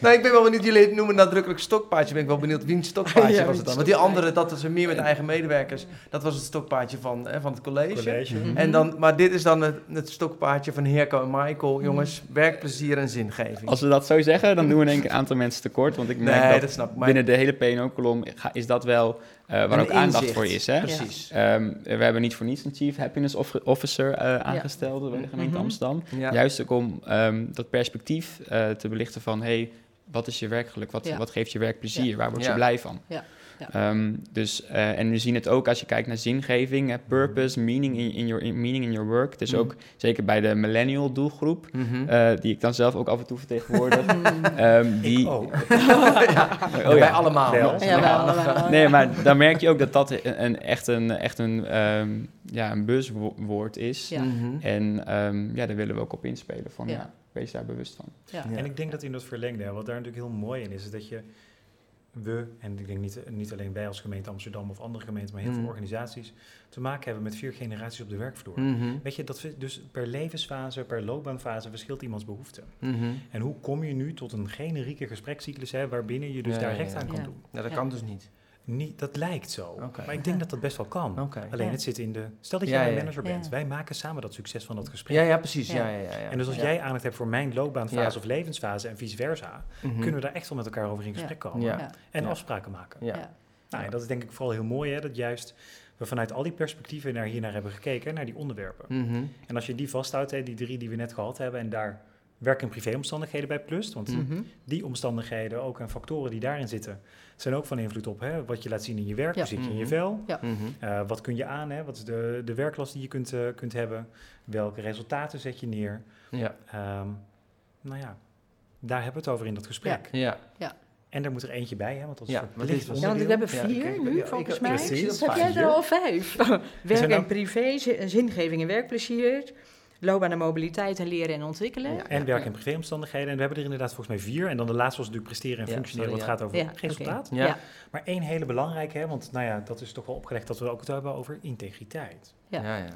Nou, ik ben wel benieuwd, jullie noemen nadrukkelijk stokpaardje. Ben ik wel benieuwd wiens stokpaardje Ja, was het dan? Want die andere, dat was er meer met eigen medewerkers. Dat was het stokpaardje van, hè, van het college. College. Mhm. En dan, maar dit is dan het, het stokpaardje van Herco en Michael. Jongens, werkplezier en zingeving. als we dat zo zeggen, dan doen we denk ik een aantal mensen tekort. Want ik merk nee, dat, dat snap ik. Maar binnen de hele PNO-kolom is dat wel eh, waar een ook aandacht inzicht. voor is. Hè? Precies. Ehm, we hebben niet voor niets een Chief Happiness Off- Officer eh, aangesteld bij de gemeente Mhm. Amsterdam. Ja. Juist ook om ehm, dat perspectief eh, te belichten van... Hey, wat is je werkgeluk? Wat, Ja. wat geeft je werk plezier? Waar word je Ja. blij van? Ja. Ja. Ehm, dus, eh, en we zien het ook als je kijkt naar zingeving, hè, purpose, meaning in, in, your, in- meaning in your work. Dus Mhm. ook zeker bij de millennial doelgroep, Mhm. eh, die ik dan zelf ook af en toe vertegenwoordig. Ehm, die, Ik ook. Oh, Wij ja. allemaal. Ja. Nee, maar dan merk je ook dat dat een, een- echt een, echt een, ehm, ja, een buzzwoord is. Ja. Mhm. En ehm, ja, daar willen we ook op inspelen. Van, Ja. Wees daar bewust van. Ja. Ja. En ik denk dat in dat verlengde, wat daar natuurlijk heel mooi in is, is dat je, we, en ik denk niet, niet alleen wij als gemeente Amsterdam of andere gemeenten, maar heel Mhm. veel organisaties, te maken hebben met vier generaties op de werkvloer. Mhm. Weet je, dat we, dus per levensfase, per loopbaanfase verschilt iemands behoefte. Mhm. En hoe kom je nu tot een generieke gesprekscyclus hè, waarbinnen je dus Ja, daar ja, recht ja. aan kan Ja. doen? Ja, dat Ja. kan dus niet. Niet, dat lijkt zo. Maar ik denk dat dat best wel kan. Alleen Ja. het zit in de. Stel dat Ja, jij mijn ja. manager bent. Ja. Wij maken samen dat succes van dat gesprek. Ja, ja, precies. Ja. Ja. Ja, ja, ja. En dus als Ja. jij aandacht hebt voor mijn loopbaanfase Ja. of levensfase en vice versa, Mhm. kunnen we daar echt wel met elkaar over in gesprek komen. Ja. Ja. En Ja. afspraken maken. Ja. Ja. Nou, en dat is denk ik vooral heel mooi, hè, dat juist we vanuit al die perspectieven naar hier naar hebben gekeken, naar die onderwerpen. Mhm. En als je die vasthoudt, hè, die drie die we net gehad hebben, en daar werk- en privéomstandigheden bij plust, want Mhm. die omstandigheden ook en factoren die daarin zitten, zijn ook van invloed op hè, wat je laat zien in je werk, Ja. hoe zit je in je Mhm. vel, Ja. Mhm. eh, wat kun je aan, hè, wat is de, de werklast die je kunt, eh, kunt hebben, welke resultaten zet je neer. Ja. Ehm, nou ja, daar hebben we het over in dat gesprek. Ja. En er moet er eentje bij, hè, want dat is Ja, verplicht Ja, want we hebben Ja, vier nu, volgens ik- mij. precies, Dus heb jij er al vijf. Werk nou- en privé, zi- zingeving en werkplezier, loopbaan en mobiliteit en leren en ontwikkelen. Ja. En werk- en privéomstandigheden. En we hebben er inderdaad volgens mij vier. En dan de laatste was natuurlijk presteren en Ja, functioneren, sorry, wat ja. gaat over Ja, resultaat. Ja. Ja. Maar één hele belangrijke, hè, want nou ja, dat is toch wel opgelegd dat we ook het hebben over integriteit. Ja. Ja.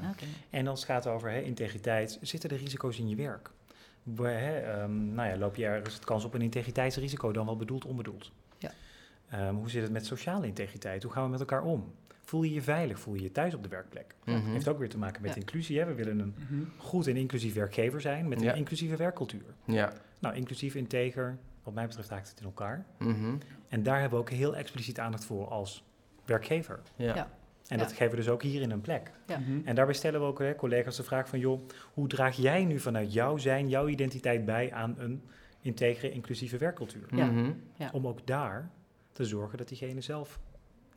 En als het gaat over hè, integriteit, zitten er risico's in je werk? Hè, ehm, nou ja, loop je ergens het kans op een integriteitsrisico, dan wel bedoeld, onbedoeld? Ja. Ehm, hoe zit het met sociale integriteit? Hoe gaan we met elkaar om? Voel je je veilig? Voel je je thuis op de werkplek? Mhm. Heeft ook weer te maken met Ja. inclusie. Hè? We willen een Mhm. goed en inclusief werkgever zijn met een Ja. inclusieve werkcultuur. Ja. Nou, inclusief, integer, wat mij betreft haakt het in elkaar. Mhm. En daar hebben we ook heel expliciet aandacht voor als werkgever. Ja. Ja. En dat geven we dus ook hier in een plek. Ja. En daarbij stellen we ook hè, collega's de vraag van... joh, hoe draag jij nu vanuit jouw zijn, jouw identiteit bij... aan een integere, inclusieve werkcultuur? Ja. Mhm. Ja. Om ook daar te zorgen dat diegene zelf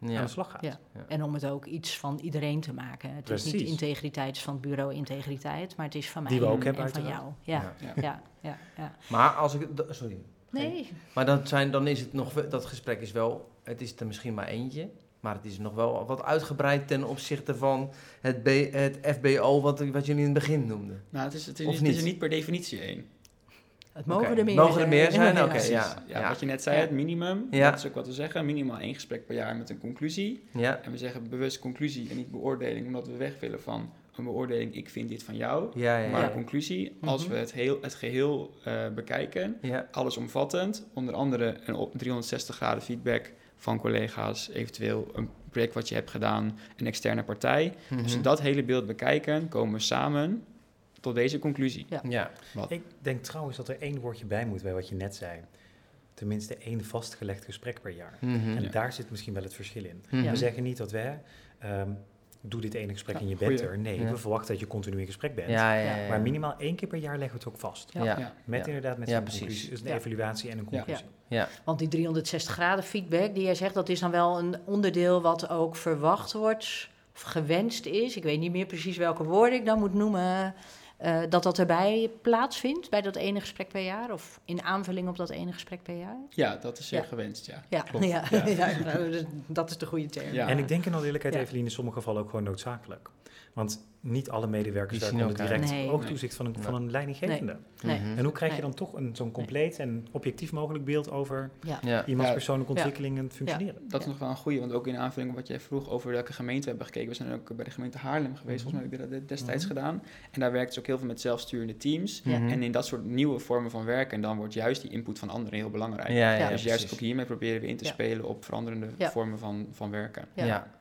aan Ja. de slag gaat. Ja. En om het ook iets van iedereen te maken. Het is niet integriteit van het bureau integriteit, maar het is van mij Die we ook en, hebben, en van jou. Ja, Ja. ja, ja, ja. ja. Maar als ik... Sorry. Nee, Maar dat, zijn, dan is het nog... wel- Dat gesprek is wel... Het is er misschien maar eentje. Maar het is nog wel wat uitgebreid ten opzichte van het, B, het FBO... Wat, wat jullie in het begin noemden. Nou, het is, het, is, Of niet- het is er niet per definitie één. Het mogen er meer Mogen er zijn. meer zijn? Ja, Oké, ja. ja. Ja, wat je net zei, het minimum, Ja. dat is ook wat we zeggen. Minimaal één gesprek per jaar met een conclusie. Ja. En we zeggen bewust conclusie en niet beoordeling, omdat we weg willen van een beoordeling, ik vind dit van jou. Ja, ja, Maar ja. een conclusie, als Mhm. we het, heel, het geheel eh, bekijken, Ja. allesomvattend, onder andere een op 360 graden feedback van collega's, eventueel een project wat je hebt gedaan, een externe partij. Mhm. Als we dat hele beeld bekijken, komen we samen tot deze conclusie. Ja. Ja. Ik denk trouwens dat er één woordje bij moet bij wat je net zei. Tenminste één vastgelegd gesprek per jaar. Mhm. En Ja. daar zit misschien wel het verschil in. Mhm. We zeggen niet dat we, ehm, doe dit ene gesprek Ja, en je bent goeie. er. Nee, Ja. we verwachten dat je continu in gesprek bent. Ja, ja, ja, ja. Maar minimaal één keer per jaar leggen we het ook vast. Ja. Ja. Ja. Met Ja. inderdaad met Ja, precies. conclusie. Dus een Ja. evaluatie en een Ja. conclusie. Want die 360 graden feedback die jij zegt, dat is dan wel een onderdeel wat ook verwacht wordt of gewenst is. Ik weet niet meer precies welke woorden ik dan moet noemen. Uh, dat dat erbij plaatsvindt bij dat ene gesprek per jaar? Of in aanvulling op dat ene gesprek per jaar? Ja, dat is zeer gewenst, ja. Ja, ja. ja. Nou, dat is de goede term. En ik denk in alle eerlijkheid, Evelien, in sommige gevallen ook gewoon noodzakelijk. Want niet alle medewerkers zien onder direct nee. oogtoezicht van een, van een leidinggevende. Nee. En hoe krijg je dan toch een, zo'n compleet en objectief mogelijk beeld over iemands persoonlijke ontwikkeling en functioneren? Dat is nog wel een goede, want ook in aanvulling op wat jij vroeg over welke gemeente we hebben gekeken. We zijn ook bij de gemeente Haarlem geweest, volgens mij heb ik dat destijds mhm. gedaan. En daar werkt ze ook heel veel met zelfsturende teams. En in dat soort nieuwe vormen van werken, en dan wordt juist die input van anderen heel belangrijk. dus juist ook hiermee proberen we in te spelen op veranderende vormen van, van werken. ja.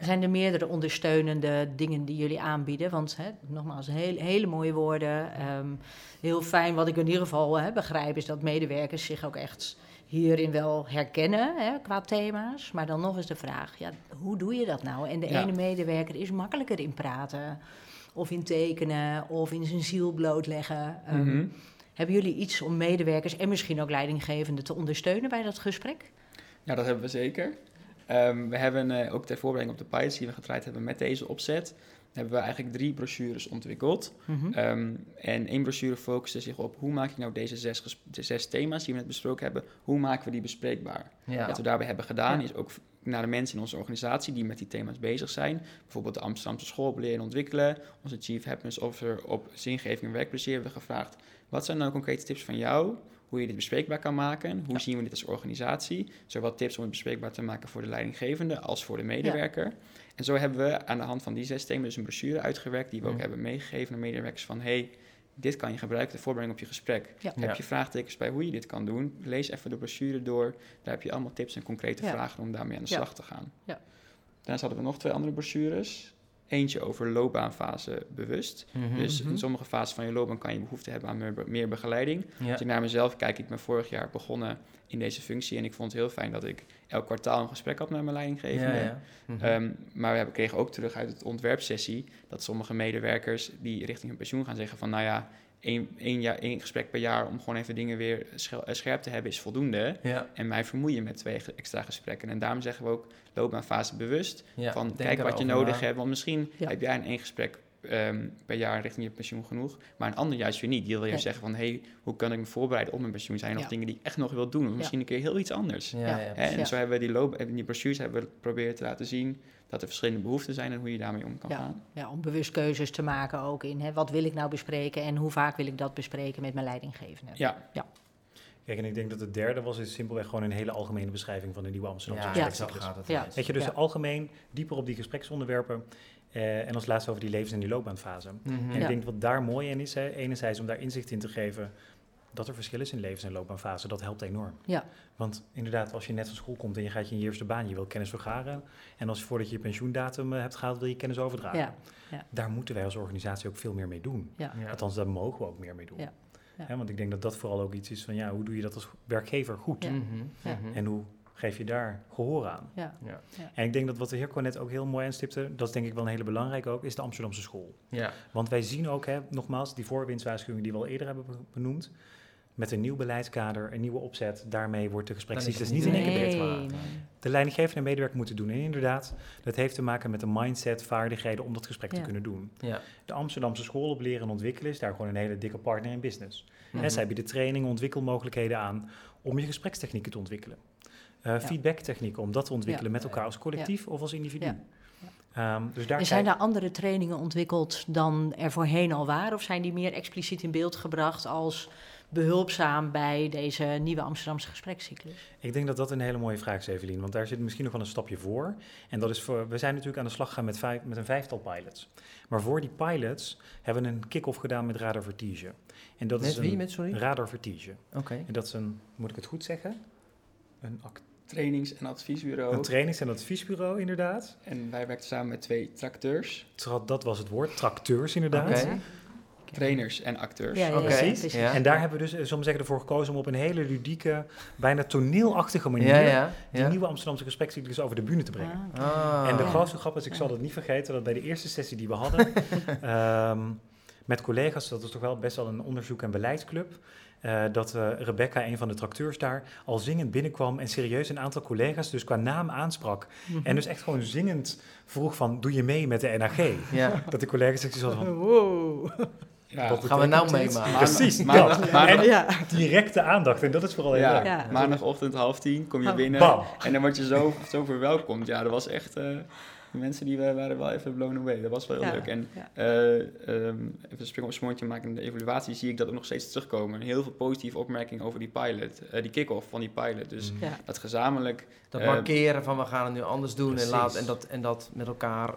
Zijn er meerdere ondersteunende dingen die jullie aanbieden. Want hè, nogmaals, heel, hele mooie woorden. Ehm, heel fijn. Wat ik in ieder geval hè, begrijp is dat medewerkers zich ook echt hierin wel herkennen hè, qua thema's. Maar dan nog eens de vraag, ja, hoe doe je dat nou? En de ene medewerker is makkelijker in praten of in tekenen of in zijn ziel blootleggen. Um, Hebben jullie iets om medewerkers en misschien ook leidinggevenden te ondersteunen bij dat gesprek? Ja, dat hebben we zeker. Ehm, we hebben uh, ook ter voorbereiding op de pilots die we gedraaid hebben met deze opzet, hebben we eigenlijk drie brochures ontwikkeld. Mhm. Ehm, en één brochure focuste zich op hoe maak je nou deze zes, zes thema's die we net besproken hebben, hoe maken we die bespreekbaar? Wat we daarbij hebben gedaan is ook naar de mensen in onze organisatie die met die thema's bezig zijn. Bijvoorbeeld de Amsterdamse school op leren en ontwikkelen. Onze Chief Happiness Officer op zingeving en werkplezier hebben we gevraagd. Wat zijn nou concrete tips van jou hoe je dit bespreekbaar kan maken. Hoe zien we dit als organisatie? Zowel tips om het bespreekbaar te maken voor de leidinggevende als voor de medewerker. En zo hebben we aan de hand van die zes thema's dus een brochure uitgewerkt die we ook hebben meegegeven aan medewerkers van hey, dit kan je gebruiken de voorbereiding op je gesprek. Heb je vraagtekens bij hoe je dit kan doen? Lees even de brochure door. Daar heb je allemaal tips en concrete vragen om daarmee aan de slag te gaan. Daarnaast hadden we nog twee andere brochures. Eentje over loopbaanfase bewust. Mhm, dus in mhm. sommige fases van je loopbaan kan je behoefte hebben aan meer, begeleiding. Ja. Als ik naar mezelf kijk, ik ben vorig jaar begonnen in deze functie en ik vond het heel fijn dat ik elk kwartaal een gesprek had met mijn leidinggevende. Ja, ja. Mhm. Ehm, maar we hebben, kregen ook terug uit het ontwerpsessie dat sommige medewerkers die richting hun pensioen gaan zeggen van nou ja, één, één, jaar, één gesprek per jaar om gewoon even dingen weer eh, scherp te hebben is voldoende. Ja. En mij vermoeien met twee extra gesprekken. En daarom zeggen we ook, loopbaanfase bewust. van kijk wat je nodig hebt. Want misschien heb jij in één gesprek ehm, per jaar richting je pensioen genoeg. Maar een ander juist weer niet. Die wil je zeggen van, hey, hoe kan ik me voorbereiden op mijn pensioen? Zijn er nog dingen die ik echt nog wil doen? Of misschien een keer heel iets anders. en zo hebben we die, loop, die brochures hebben we proberen te laten zien dat er verschillende behoeften zijn en hoe je daarmee om kan gaan. Ja, om bewust keuzes te maken ook in hè, wat wil ik nou bespreken en hoe vaak wil ik dat bespreken met mijn leidinggevende. Ja. ja. Kijk, en ik denk dat het derde was is simpelweg gewoon een hele algemene beschrijving van de nieuwe Amsterdamse ja, gesprekscyclus. Ja, gaat het ja. Weet je, dus algemeen dieper op die gespreksonderwerpen eh, en als laatste over die levens- en die loopbaanfase. Mhm. En ik denk wat daar mooi in is, hè, enerzijds om daar inzicht in te geven dat er verschil is in levens- en loopbaanfase, dat helpt enorm. Ja. Want inderdaad, als je net van school komt en je gaat je in je eerste baan, je wil kennis vergaren. En als je voordat je je pensioendatum uh, hebt gehaald, wil je kennis overdragen. Ja. Ja. Daar moeten wij als organisatie ook veel meer mee doen. Ja. Althans, daar mogen we ook meer mee doen. Ja. want ik denk dat dat vooral ook iets is van, ja, hoe doe je dat als werkgever goed? Mhm. Mhm. En hoe geef je daar gehoor aan? Ja. Ja. En ik denk dat wat de heer Cornet ook heel mooi aanstipte, dat is denk ik wel een hele belangrijke ook, is de Amsterdamse school. Ja. Want wij zien ook, hè, nogmaals, die voorwinstwaarschuwingen die we al eerder hebben benoemd, met een nieuw beleidskader, een nieuwe opzet, daarmee wordt de gesprekscyclus niet in één keer beter gemaakt. De leidinggevende en medewerker moeten doen. En inderdaad, dat heeft te maken met de mindset, vaardigheden om dat gesprek te kunnen doen. Ja. De Amsterdamse school op leren en ontwikkelen is daar gewoon een hele dikke partner in business. En zij bieden trainingen, ontwikkelmogelijkheden aan om je gesprekstechnieken te ontwikkelen. Uh, Feedbacktechnieken om dat te ontwikkelen met elkaar als collectief of als individu. Um, dus daar zijn er andere trainingen ontwikkeld dan er voorheen al waren? Of zijn die meer expliciet in beeld gebracht als behulpzaam bij deze nieuwe Amsterdamse gesprekscyclus? Ik denk dat dat een hele mooie vraag is, Evelien, want daar zit misschien nog wel een stapje voor. En dat is voor, we zijn natuurlijk aan de slag gegaan met, vijf, met een vijftal pilots. Maar voor die pilots hebben we een kick-off gedaan met Radar Vertige. En dat met is wie, met sorry? Radar Vertige. Oké. En dat is een, moet ik het goed zeggen? Een trainings- en adviesbureau. Een trainings- en adviesbureau, inderdaad. En wij werkten samen met twee tracteurs. dat was het woord, tracteurs inderdaad. Okay trainers en acteurs. Ja, ja, precies. En daar hebben we dus, zullen we zeggen, ervoor gekozen om op een hele ludieke, bijna toneelachtige manier die nieuwe Amsterdamse gesprekscyclus over de bühne te brengen. Ah. En de grootste grap is, ik zal het niet vergeten, dat bij de eerste sessie die we hadden, um, met collega's, dat is toch wel best wel een onderzoek- en beleidsclub. Uh, dat uh, Rebecca, een van de tracteurs daar, al zingend binnenkwam en serieus een aantal collega's dus qua naam aansprak. Mm -hmm. En dus echt gewoon zingend vroeg van, doe je mee met de NAG? Ja. Dat de collega's zich zo van, wow. Ja, gaan we nou meemaken? Precies, maandag, maandag, ja. directe aandacht. En dat is vooral heel ja, leuk. Ja. Maandagochtend half tien kom je binnen Bam. en dan word je zo, zo verwelkomd. Ja, dat was echt... Uh, de mensen die waren wel even blown away. Dat was wel heel leuk. En uh, um, even een spring op smoortje maken in de evaluatie zie ik dat ook nog steeds terugkomen. Heel veel positieve opmerkingen over die pilot, uh, die kick-off van die pilot. Dus ja. dat gezamenlijk... Dat markeren van we gaan het nu anders doen en, laat, en, dat, en dat met elkaar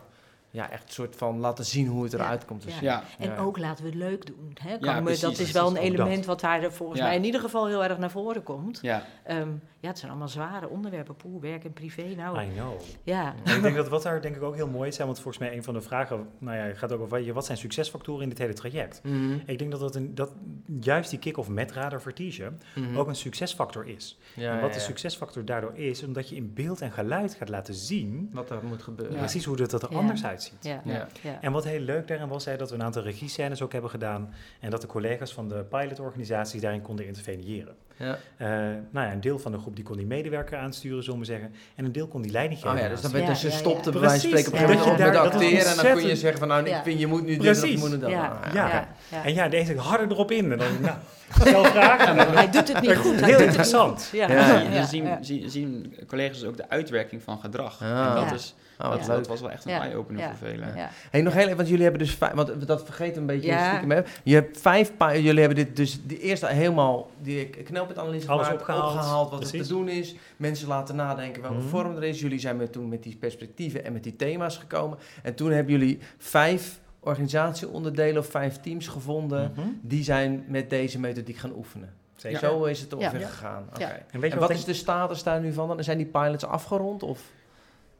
ja, echt een soort van laten zien hoe het eruit ja. komt te ja. En ook laten we het leuk doen. Hè? Kan me, dat is wel een element wat daar volgens mij in ieder geval heel erg naar voren komt. Ja, um, ja het zijn allemaal zware onderwerpen, poel, werk en privé. Nou, I know. Ja. ik denk dat wat daar denk ik ook heel mooi is, want volgens mij een van de vragen, nou ja, gaat ook over wat zijn succesfactoren in dit hele traject. Mm -hmm. Ik denk dat, dat, een, dat juist die kick-off met Radar Vertige mm -hmm. ook een succesfactor is. en wat de succesfactor daardoor is, omdat je in beeld en geluid gaat laten zien wat er moet gebeuren. Precies hoe dat, dat er anders uitziet. Ja. Ja. Ja. En wat heel leuk daarin was, hij dat we een aantal regiescènes ook hebben gedaan en dat de collega's van de pilotorganisaties daarin konden interveneren. Ja. Uh, nou ja, een deel van de groep die kon die medewerker aansturen, zullen we zeggen, en een deel kon die leiding geven. Oh ja, dus dan werd dus je stopte bij wijze van spreken op een gegeven moment met acteren en dan kun je zeggen van nou, ik vind je moet nu dit of je moet dat. Ja. Ja. En ja, deze harder erop in en dan nou, vragen. hij doet het niet goed. Heel interessant. Ja. Ja. Zien, zien, zien collega's ook de uitwerking van gedrag. En dat is Oh, dat, dat, was wel echt een ja. eye-opener ja. voor velen. Ja. Hey, nog heel even, want jullie hebben dus vijf, want dat vergeet een beetje ja. stiekem. Je hebt vijf, jullie hebben dit dus de eerste helemaal die knelpuntanalyse gemaakt, opgehaald, opgehaald wat Precies. er te doen is. Mensen laten nadenken welke mm. vorm er is. Jullie zijn met, toen met die perspectieven en met die thema's gekomen. En toen hebben jullie vijf organisatieonderdelen of vijf teams gevonden. Mm -hmm. Die zijn met deze methodiek gaan oefenen. Zeker. Zo is het ongeveer gegaan. Okay. En, en, wat is de status daar nu van? Zijn die pilots afgerond? Of?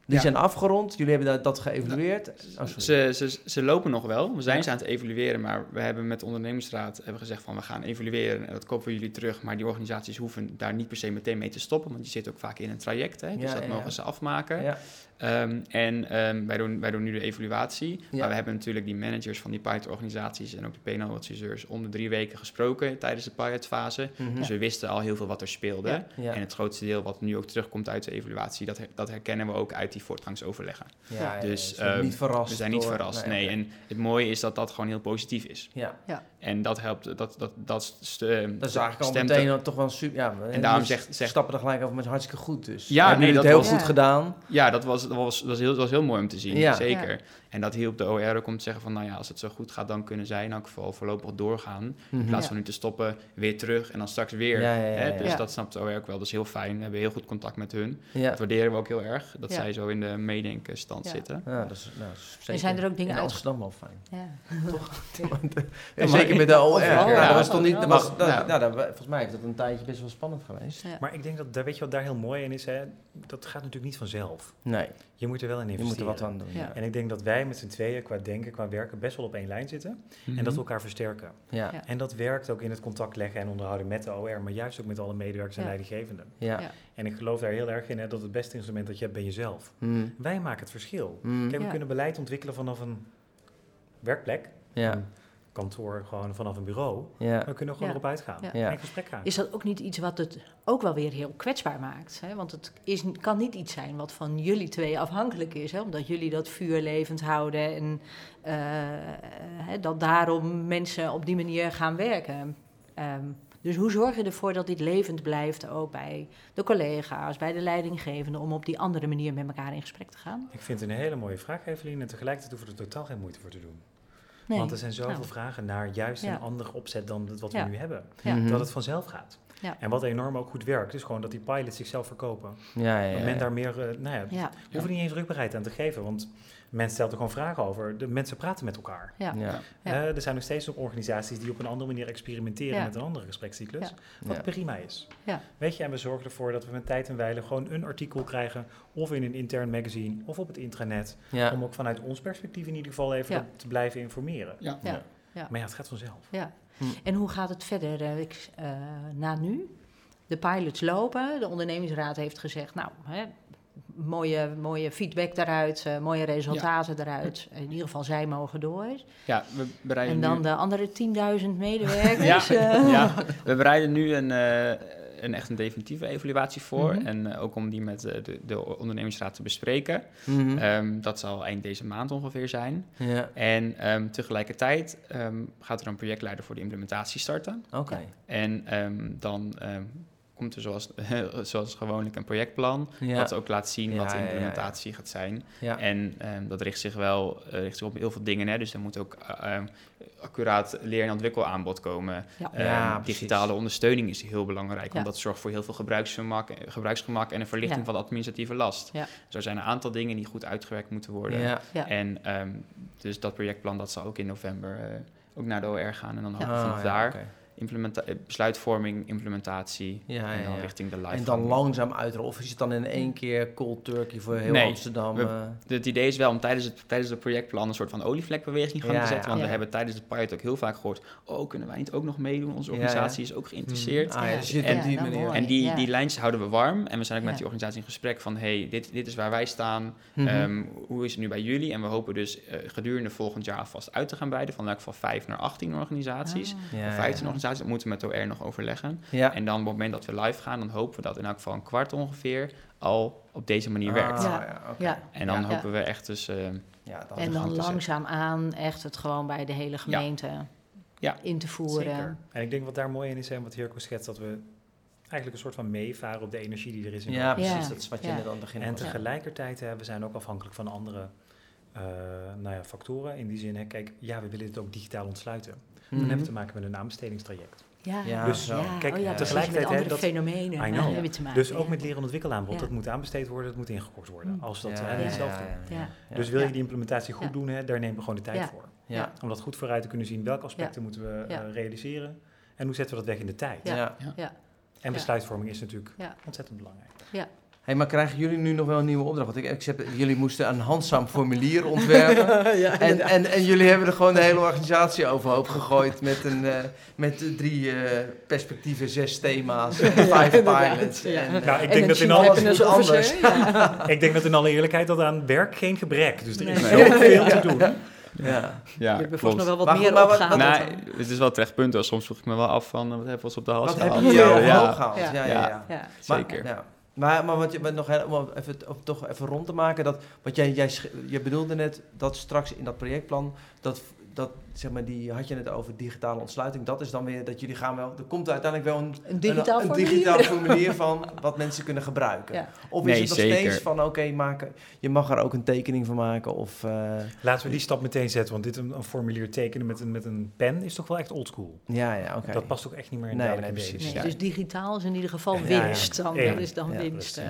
Die ja. zijn afgerond. Jullie hebben dat, dat geëvalueerd. Oh, ze, ze, ze lopen nog wel. We zijn ja. ze aan het evalueren. Maar we hebben met de ondernemingsraad hebben gezegd van we gaan evalueren. En dat kopen jullie terug. Maar die organisaties hoeven daar niet per se meteen mee te stoppen. Want die zitten ook vaak in een traject. Hè, dus ja, dat mogen ze afmaken. Um, en um, wij, doen, wij doen nu de evaluatie. Maar we hebben natuurlijk die managers van die pilot-organisaties en ook de PNO-adviseurs om de drie weken gesproken tijdens de pilotfase. Mm -hmm. Dus we wisten al heel veel wat er speelde. En het grootste deel wat nu ook terugkomt uit de evaluatie, dat, her, dat herkennen we ook uit die voortgangsoverleggen. Ja, dus we zijn niet verrast. We zijn niet verrast, nee. nee. En het mooie is dat dat gewoon heel positief is. Ja. ja. En dat helpt, dat, dat, dat, dat, dat is eigenlijk al meteen toch wel super. Ja, en daarom zegt, zegt stappen er gelijk over met hartstikke goed. Dus ja, nee, dat heel was, goed gedaan. Ja, dat was, dat was, dat was, heel, dat was heel mooi om te zien. Ja. Zeker. En dat hielp de OR ook om te zeggen van, nou ja, als het zo goed gaat, dan kunnen zij in elk geval voorlopig doorgaan. Mm -hmm. In plaats van nu te stoppen, weer terug en dan straks weer. Ja, ja, hè? Dus dat snapt de OR ook wel. Dat is heel fijn. We hebben heel goed contact met hun. Dat waarderen we ook heel erg, dat zij zo in de meedenkenstand zitten. Ja, dat is, nou, zeker. En zijn er ook dingen in Amsterdam wel fijn. Ja. Toch? zeker met de OR. Ja, dat was toch niet... Dat was, dat, nou, volgens mij is dat een tijdje best wel spannend geweest. Maar ik denk dat, daar weet je wat daar heel mooi in is, hè? dat gaat natuurlijk niet vanzelf. Nee. Je moet er wel in investeren. Je moet er wat aan doen. En ik denk dat wij met z'n tweeën qua denken, qua werken best wel op één lijn zitten. En dat we elkaar versterken. Ja. Ja. En dat werkt ook in het contact leggen en onderhouden met de OR, maar juist ook met alle medewerkers en leidinggevenden. Ja. En ik geloof daar heel erg in hè, dat het beste instrument dat je hebt ben jezelf. Mm. Wij maken het verschil. Mm. Kijk, we kunnen beleid ontwikkelen vanaf een werkplek. Ja kantoor gewoon vanaf een bureau. Ja. We kunnen gewoon ja. erop uitgaan ja. en gesprek gaan. Is dat ook niet iets wat het ook wel weer heel kwetsbaar maakt? Hè? Want het is, kan niet iets zijn wat van jullie twee afhankelijk is. Hè? Omdat jullie dat vuur levend houden en uh, hè, dat daarom mensen op die manier gaan werken. Um, dus hoe zorg je ervoor dat dit levend blijft, ook bij de collega's, bij de leidinggevenden, om op die andere manier met elkaar in gesprek te gaan? Ik vind het een hele mooie vraag, Evelien, en tegelijkertijd hoeven we er totaal geen moeite voor te doen. Nee. Want er zijn zoveel nou. vragen naar juist ja. een andere opzet dan wat we ja. nu hebben. Ja. Dat het vanzelf gaat. En wat enorm ook goed werkt, is gewoon dat die pilots zichzelf verkopen. Ja, ja, dat men daar meer, uh, nou ja, hoeven niet eens rugbaarheid aan te geven. Want men stelt er gewoon vragen over. De mensen praten met elkaar. Ja. Ja. Uh, er zijn nog steeds ook organisaties die op een andere manier experimenteren met een andere gesprekscyclus. Wat prima is. Weet je, en we zorgen ervoor dat we met tijd en wijle gewoon een artikel krijgen. Of in een intern magazine of op het intranet. Om ook vanuit ons perspectief in ieder geval even te blijven informeren. Ja. Ja. Maar ja, het gaat vanzelf. Ja. Hm. En hoe gaat het verder uh, na nu? De pilots lopen. De ondernemingsraad heeft gezegd, nou, hè, mooie, mooie feedback daaruit, uh, mooie resultaten eruit. In ieder geval, zij mogen door. Ja, we bereiden En dan nu... de andere 10.000 medewerkers. ja, uh. ja, we bereiden nu een, uh, een echt een definitieve evaluatie voor. Mhm. En ook om die met de, de ondernemingsraad te bespreken. Mhm. Um, dat zal eind deze maand ongeveer zijn. Ja, En um, tegelijkertijd um, gaat er een projectleider voor de implementatie starten. oké. En dan komt er zoals, zoals gewoonlijk een projectplan. Ja. Dat ook laat zien Ja, wat de ja, ja, ja. implementatie gaat zijn. Ja. En ehm, dat richt zich wel uh, richt zich op heel veel dingen. Hè? Dus er moet ook uh, um, accuraat leer- en ontwikkelaanbod komen. Ja. Um, Ja, digitale ondersteuning is heel belangrijk. Ja. Want dat zorgt voor heel veel gebruiksgemak, gebruiksgemak en een verlichting Ja. van de administratieve last. Ja. Dus er zijn een aantal dingen die goed uitgewerkt moeten worden. Ja. Ja. En dus dat projectplan dat zal ook in november uh, ook naar de OR gaan. En dan hopen we Ah, vanaf ja, daar oké. Implementa- eh, besluitvorming, implementatie Ja, en ja, dan ja. richting de live. En dan langzaam uitrollen. Of is het dan in één keer cold turkey voor heel Nee, Amsterdam? we- eh? Het idee is wel om tijdens het, tijdens het projectplan een soort van olievlekbeweging gaan Ja, te zetten. ja. Want Ja. we hebben tijdens het pilot ook heel vaak gehoord... oh, kunnen wij niet ook nog meedoen? Onze organisatie ja. is ook geïnteresseerd. Ah, ja, Ja. dus En- die manier. En die, Ja. die lijntjes houden we warm. En we zijn ook met die organisatie in gesprek van... hey, dit, dit is waar wij staan. Mhm. Ehm, hoe is het nu bij jullie? En we hopen dus eh, gedurende volgend jaar alvast uit te gaan breiden... van in elk geval 5 naar 18 organisaties. Ah. Ja, Of ja, 15 ja. Organisaties, dat moeten we met OR nog overleggen. Ja. En dan op het moment dat we live gaan... dan hopen we dat in elk geval een kwart ongeveer... al op deze manier werkt. Ah, Ja. ja. En dan Ja. hopen we echt dus... eh, Ja, dat En dan zetten. langzaamaan echt het gewoon bij de hele gemeente Ja. in te voeren. Zeker. En ik denk wat daar mooi in is, en wat Hirko schetst, dat we eigenlijk een soort van meevaren op de energie die er is in de Ja, precies. Ja. Dat is wat je Ja. net aan het begin En was. tegelijkertijd, hè, we zijn ook afhankelijk van andere eh, nou ja, factoren. In die zin, hè, kijk, ja, we willen het ook digitaal ontsluiten. Dan Mhm. hebben we te maken met een aanbestedingstraject. Ja, Ja, Dus, kijk, oh ja, precies, tegelijkertijd, met andere hè, dat- fenomenen I know. heb je te maken. Dus ook ja. met leren ontwikkelaanbod, Ja. dat moet aanbesteed worden, dat moet ingekort worden. Mm. Als dat Ja, hè, ja, niet zelf ja, doen. ja, Ja. ja. Dus wil je Ja. die implementatie goed Ja. doen, hè, daar nemen we gewoon de tijd Ja. voor. Ja. Om dat goed vooruit te kunnen zien, welke aspecten moeten we Ja. eh, realiseren en hoe zetten we dat weg in de tijd. Ja. Ja. Ja. En besluitvorming is natuurlijk Ja. ontzettend belangrijk. Hey, maar krijgen jullie nu nog wel een nieuwe opdracht? Want ik, ik heb, jullie moesten een handzaam formulier ontwerpen. ja, En, en, en jullie hebben er gewoon de hele organisatie overhoop gegooid met, een, eh, met drie eh, perspectieven, zes thema's, en vijf pilots. ja. En, eh, Nou, ik En denk dat in alle, officer, ja. ik denk dat in alle eerlijkheid dat aan werk geen gebrek. Dus er is Nee. zoveel te doen. ja. ja, Je volgens mij wel wat Maar meer maar wat-. Nou, het is wel terecht punt. Soms vroeg ik me wel af van, wat hebben we ons op de hals Wat heb gehaald? je hier Ja, ja, gehaald? Ja, Ja. ja, ja. Ja. ja. Maar- zeker. Maar, maar wat je wat nog om even, om toch even rond te maken, dat, wat jij, jij, je bedoelde net dat straks in dat projectplan, dat, dat zeg maar, die had je het over digitale ontsluiting. Dat is dan weer dat jullie gaan wel, er komt uiteindelijk wel een, Een digitaal een, een formulier. digitaal formulier van wat mensen kunnen gebruiken. Ja. Of Nee, is het nog zeker. steeds van, oké, maken, je mag er ook een tekening van maken of... eh, Laten we die stap meteen zetten, want dit een, een formulier tekenen met een, met een pen is toch wel echt oldschool. ja, ja, oké. Dat past ook echt niet meer in Nee, nee, precies. Nee, Ja. Dus digitaal is in ieder geval Ja, ja. winst. Dan. Dat is dan Ja, winst.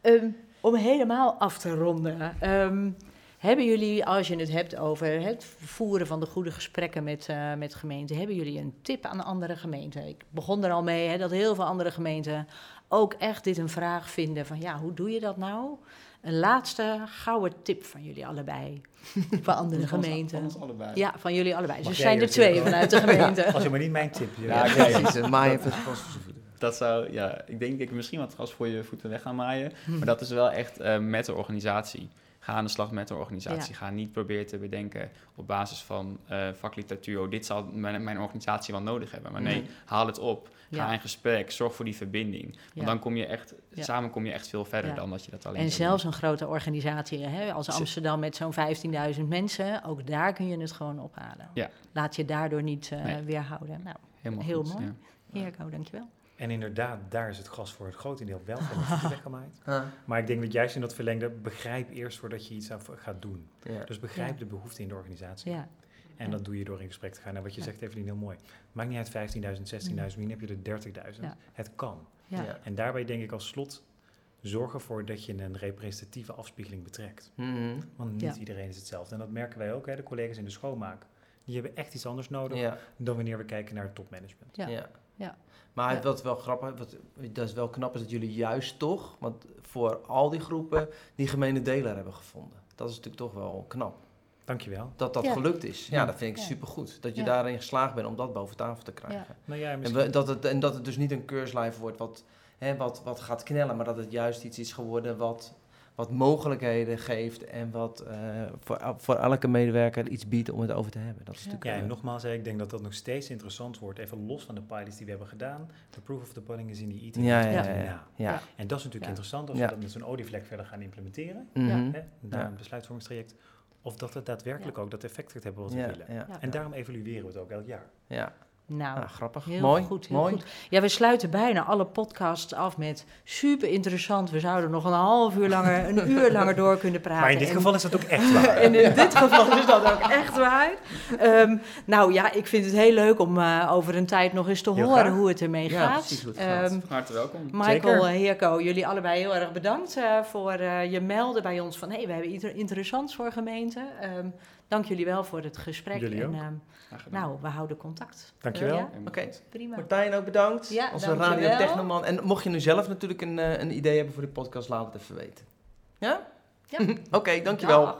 Ehm, om helemaal af te ronden. ehm, hebben jullie, als je het hebt over het voeren van de goede gesprekken met, eh, met gemeenten, hebben jullie een tip aan andere gemeenten? Ik begon er al mee hè, dat heel veel andere gemeenten ook echt dit een vraag vinden van ja, hoe doe je dat nou? Een laatste gouden tip van jullie allebei voor andere gemeenten. Van ons allebei. Ja, van jullie allebei. Mag Dus zijn er twee vanuit de gemeente. Als je maar niet mijn tip. Ja, Ja, oké. Precies, voeten. Dat zou, ja, ik denk dat ik misschien wat gas voor je voeten weg gaan maaien. Hm. Maar dat is wel echt eh, met de organisatie. Ga aan de slag met de organisatie. Ja. Ga niet proberen te bedenken op basis van vakliteratuur. Oh, dit zal mijn, mijn organisatie wel nodig hebben. Maar nee, Nee. haal het op. Ga Ja. in gesprek. Zorg voor die verbinding. Want dan kom je echt, samen kom je echt veel verder dan dat je dat alleen En zelfs een grote organisatie hè, als Amsterdam met zo'n 15.000 mensen, ook daar kun je het gewoon ophalen. Laat je daardoor niet Nee. weerhouden. Nou. Helemaal heel goed, mooi. ja. Heerko, dankjewel. En inderdaad, daar is het gas voor het grotendeel wel van de voeten weggemaaid. Ah, Maar ik denk dat juist in dat verlengde, begrijp eerst voordat je iets aan gaat doen. ja. Dus begrijp Ja. de behoefte in de organisatie. Ja, En Ja. dat doe je door in gesprek te gaan. En wat je Ja. zegt, Evelien, heel mooi. Maakt niet uit 15.000, 16.000, wie heb je er 30.000. Ja. Het kan. ja. Ja. En daarbij denk ik als slot, zorg ervoor dat je een representatieve afspiegeling betrekt. Mhm. Want niet Ja. iedereen is hetzelfde. En dat merken wij ook, hè, de collega's in de schoonmaak. Die hebben echt iets anders nodig ja. dan wanneer we kijken naar het topmanagement. Ja. Ja. Maar Ja. wat wel grappig, wat, dat is wel knap, is dat jullie juist toch, want voor al die groepen, die gemene deler hebben gevonden. Dat is natuurlijk toch wel knap. Dankjewel. Dat dat Ja. gelukt is. Ja, Ja. dat vind ik Ja. supergoed. Dat je Ja. daarin geslaagd bent om dat boven tafel te krijgen. Nou ja, En, we- dat het, en dat het dus niet een keurslijf wordt wat, hè, wat, wat gaat knellen, maar dat het juist iets is geworden wat, wat mogelijkheden geeft en wat uh, voor, voor elke medewerker iets biedt om het over te hebben. Dat is ja. ja, en nogmaals, ik denk dat dat nog steeds interessant wordt, even los van de pilots die we hebben gedaan. De proof of the pudding is in die IT. Ja, ja, ja, ja, En dat is natuurlijk interessant als we dat met zo'n olievlek verder gaan implementeren, mm -hmm. hè, naar een besluitvormingstraject. Of dat het daadwerkelijk ook dat effect gaat hebben wat we willen. En daarom evalueren we het ook elk jaar. Ja. Nou, ah, grappig. Heel mooi. Goed, heel mooi. Goed. Ja, we sluiten bijna alle podcasts af met super interessant. We zouden nog een half uur langer, een uur langer door kunnen praten. Maar in dit geval is dat ook echt waar. en in dit geval is dat ook echt waar. Um, nou ja, ik vind het heel leuk om uh, over een tijd nog eens te heel horen graag. hoe het ermee ja, gaat. Precies hoe het gaat. Um, Hartelijk welkom. Michael, uh, Heerko, jullie allebei heel erg bedankt uh, voor je melden bij ons van... hé, hey, we hebben iets interessants voor gemeente. Um, dank jullie wel voor het gesprek. Jullie en, um, nou, we houden contact. Dankjewel. Ja? Oké, okay. prima. Martijn ook bedankt. Ja, Onze radiotechnoman. En mocht je nu zelf natuurlijk een, uh, een idee hebben voor die podcast, laat het even weten. Ja? Ja. Oké, okay, dankjewel. Ja.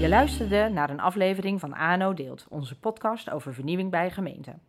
Je luisterde naar een aflevering van ANO Deelt, onze podcast over vernieuwing bij gemeenten.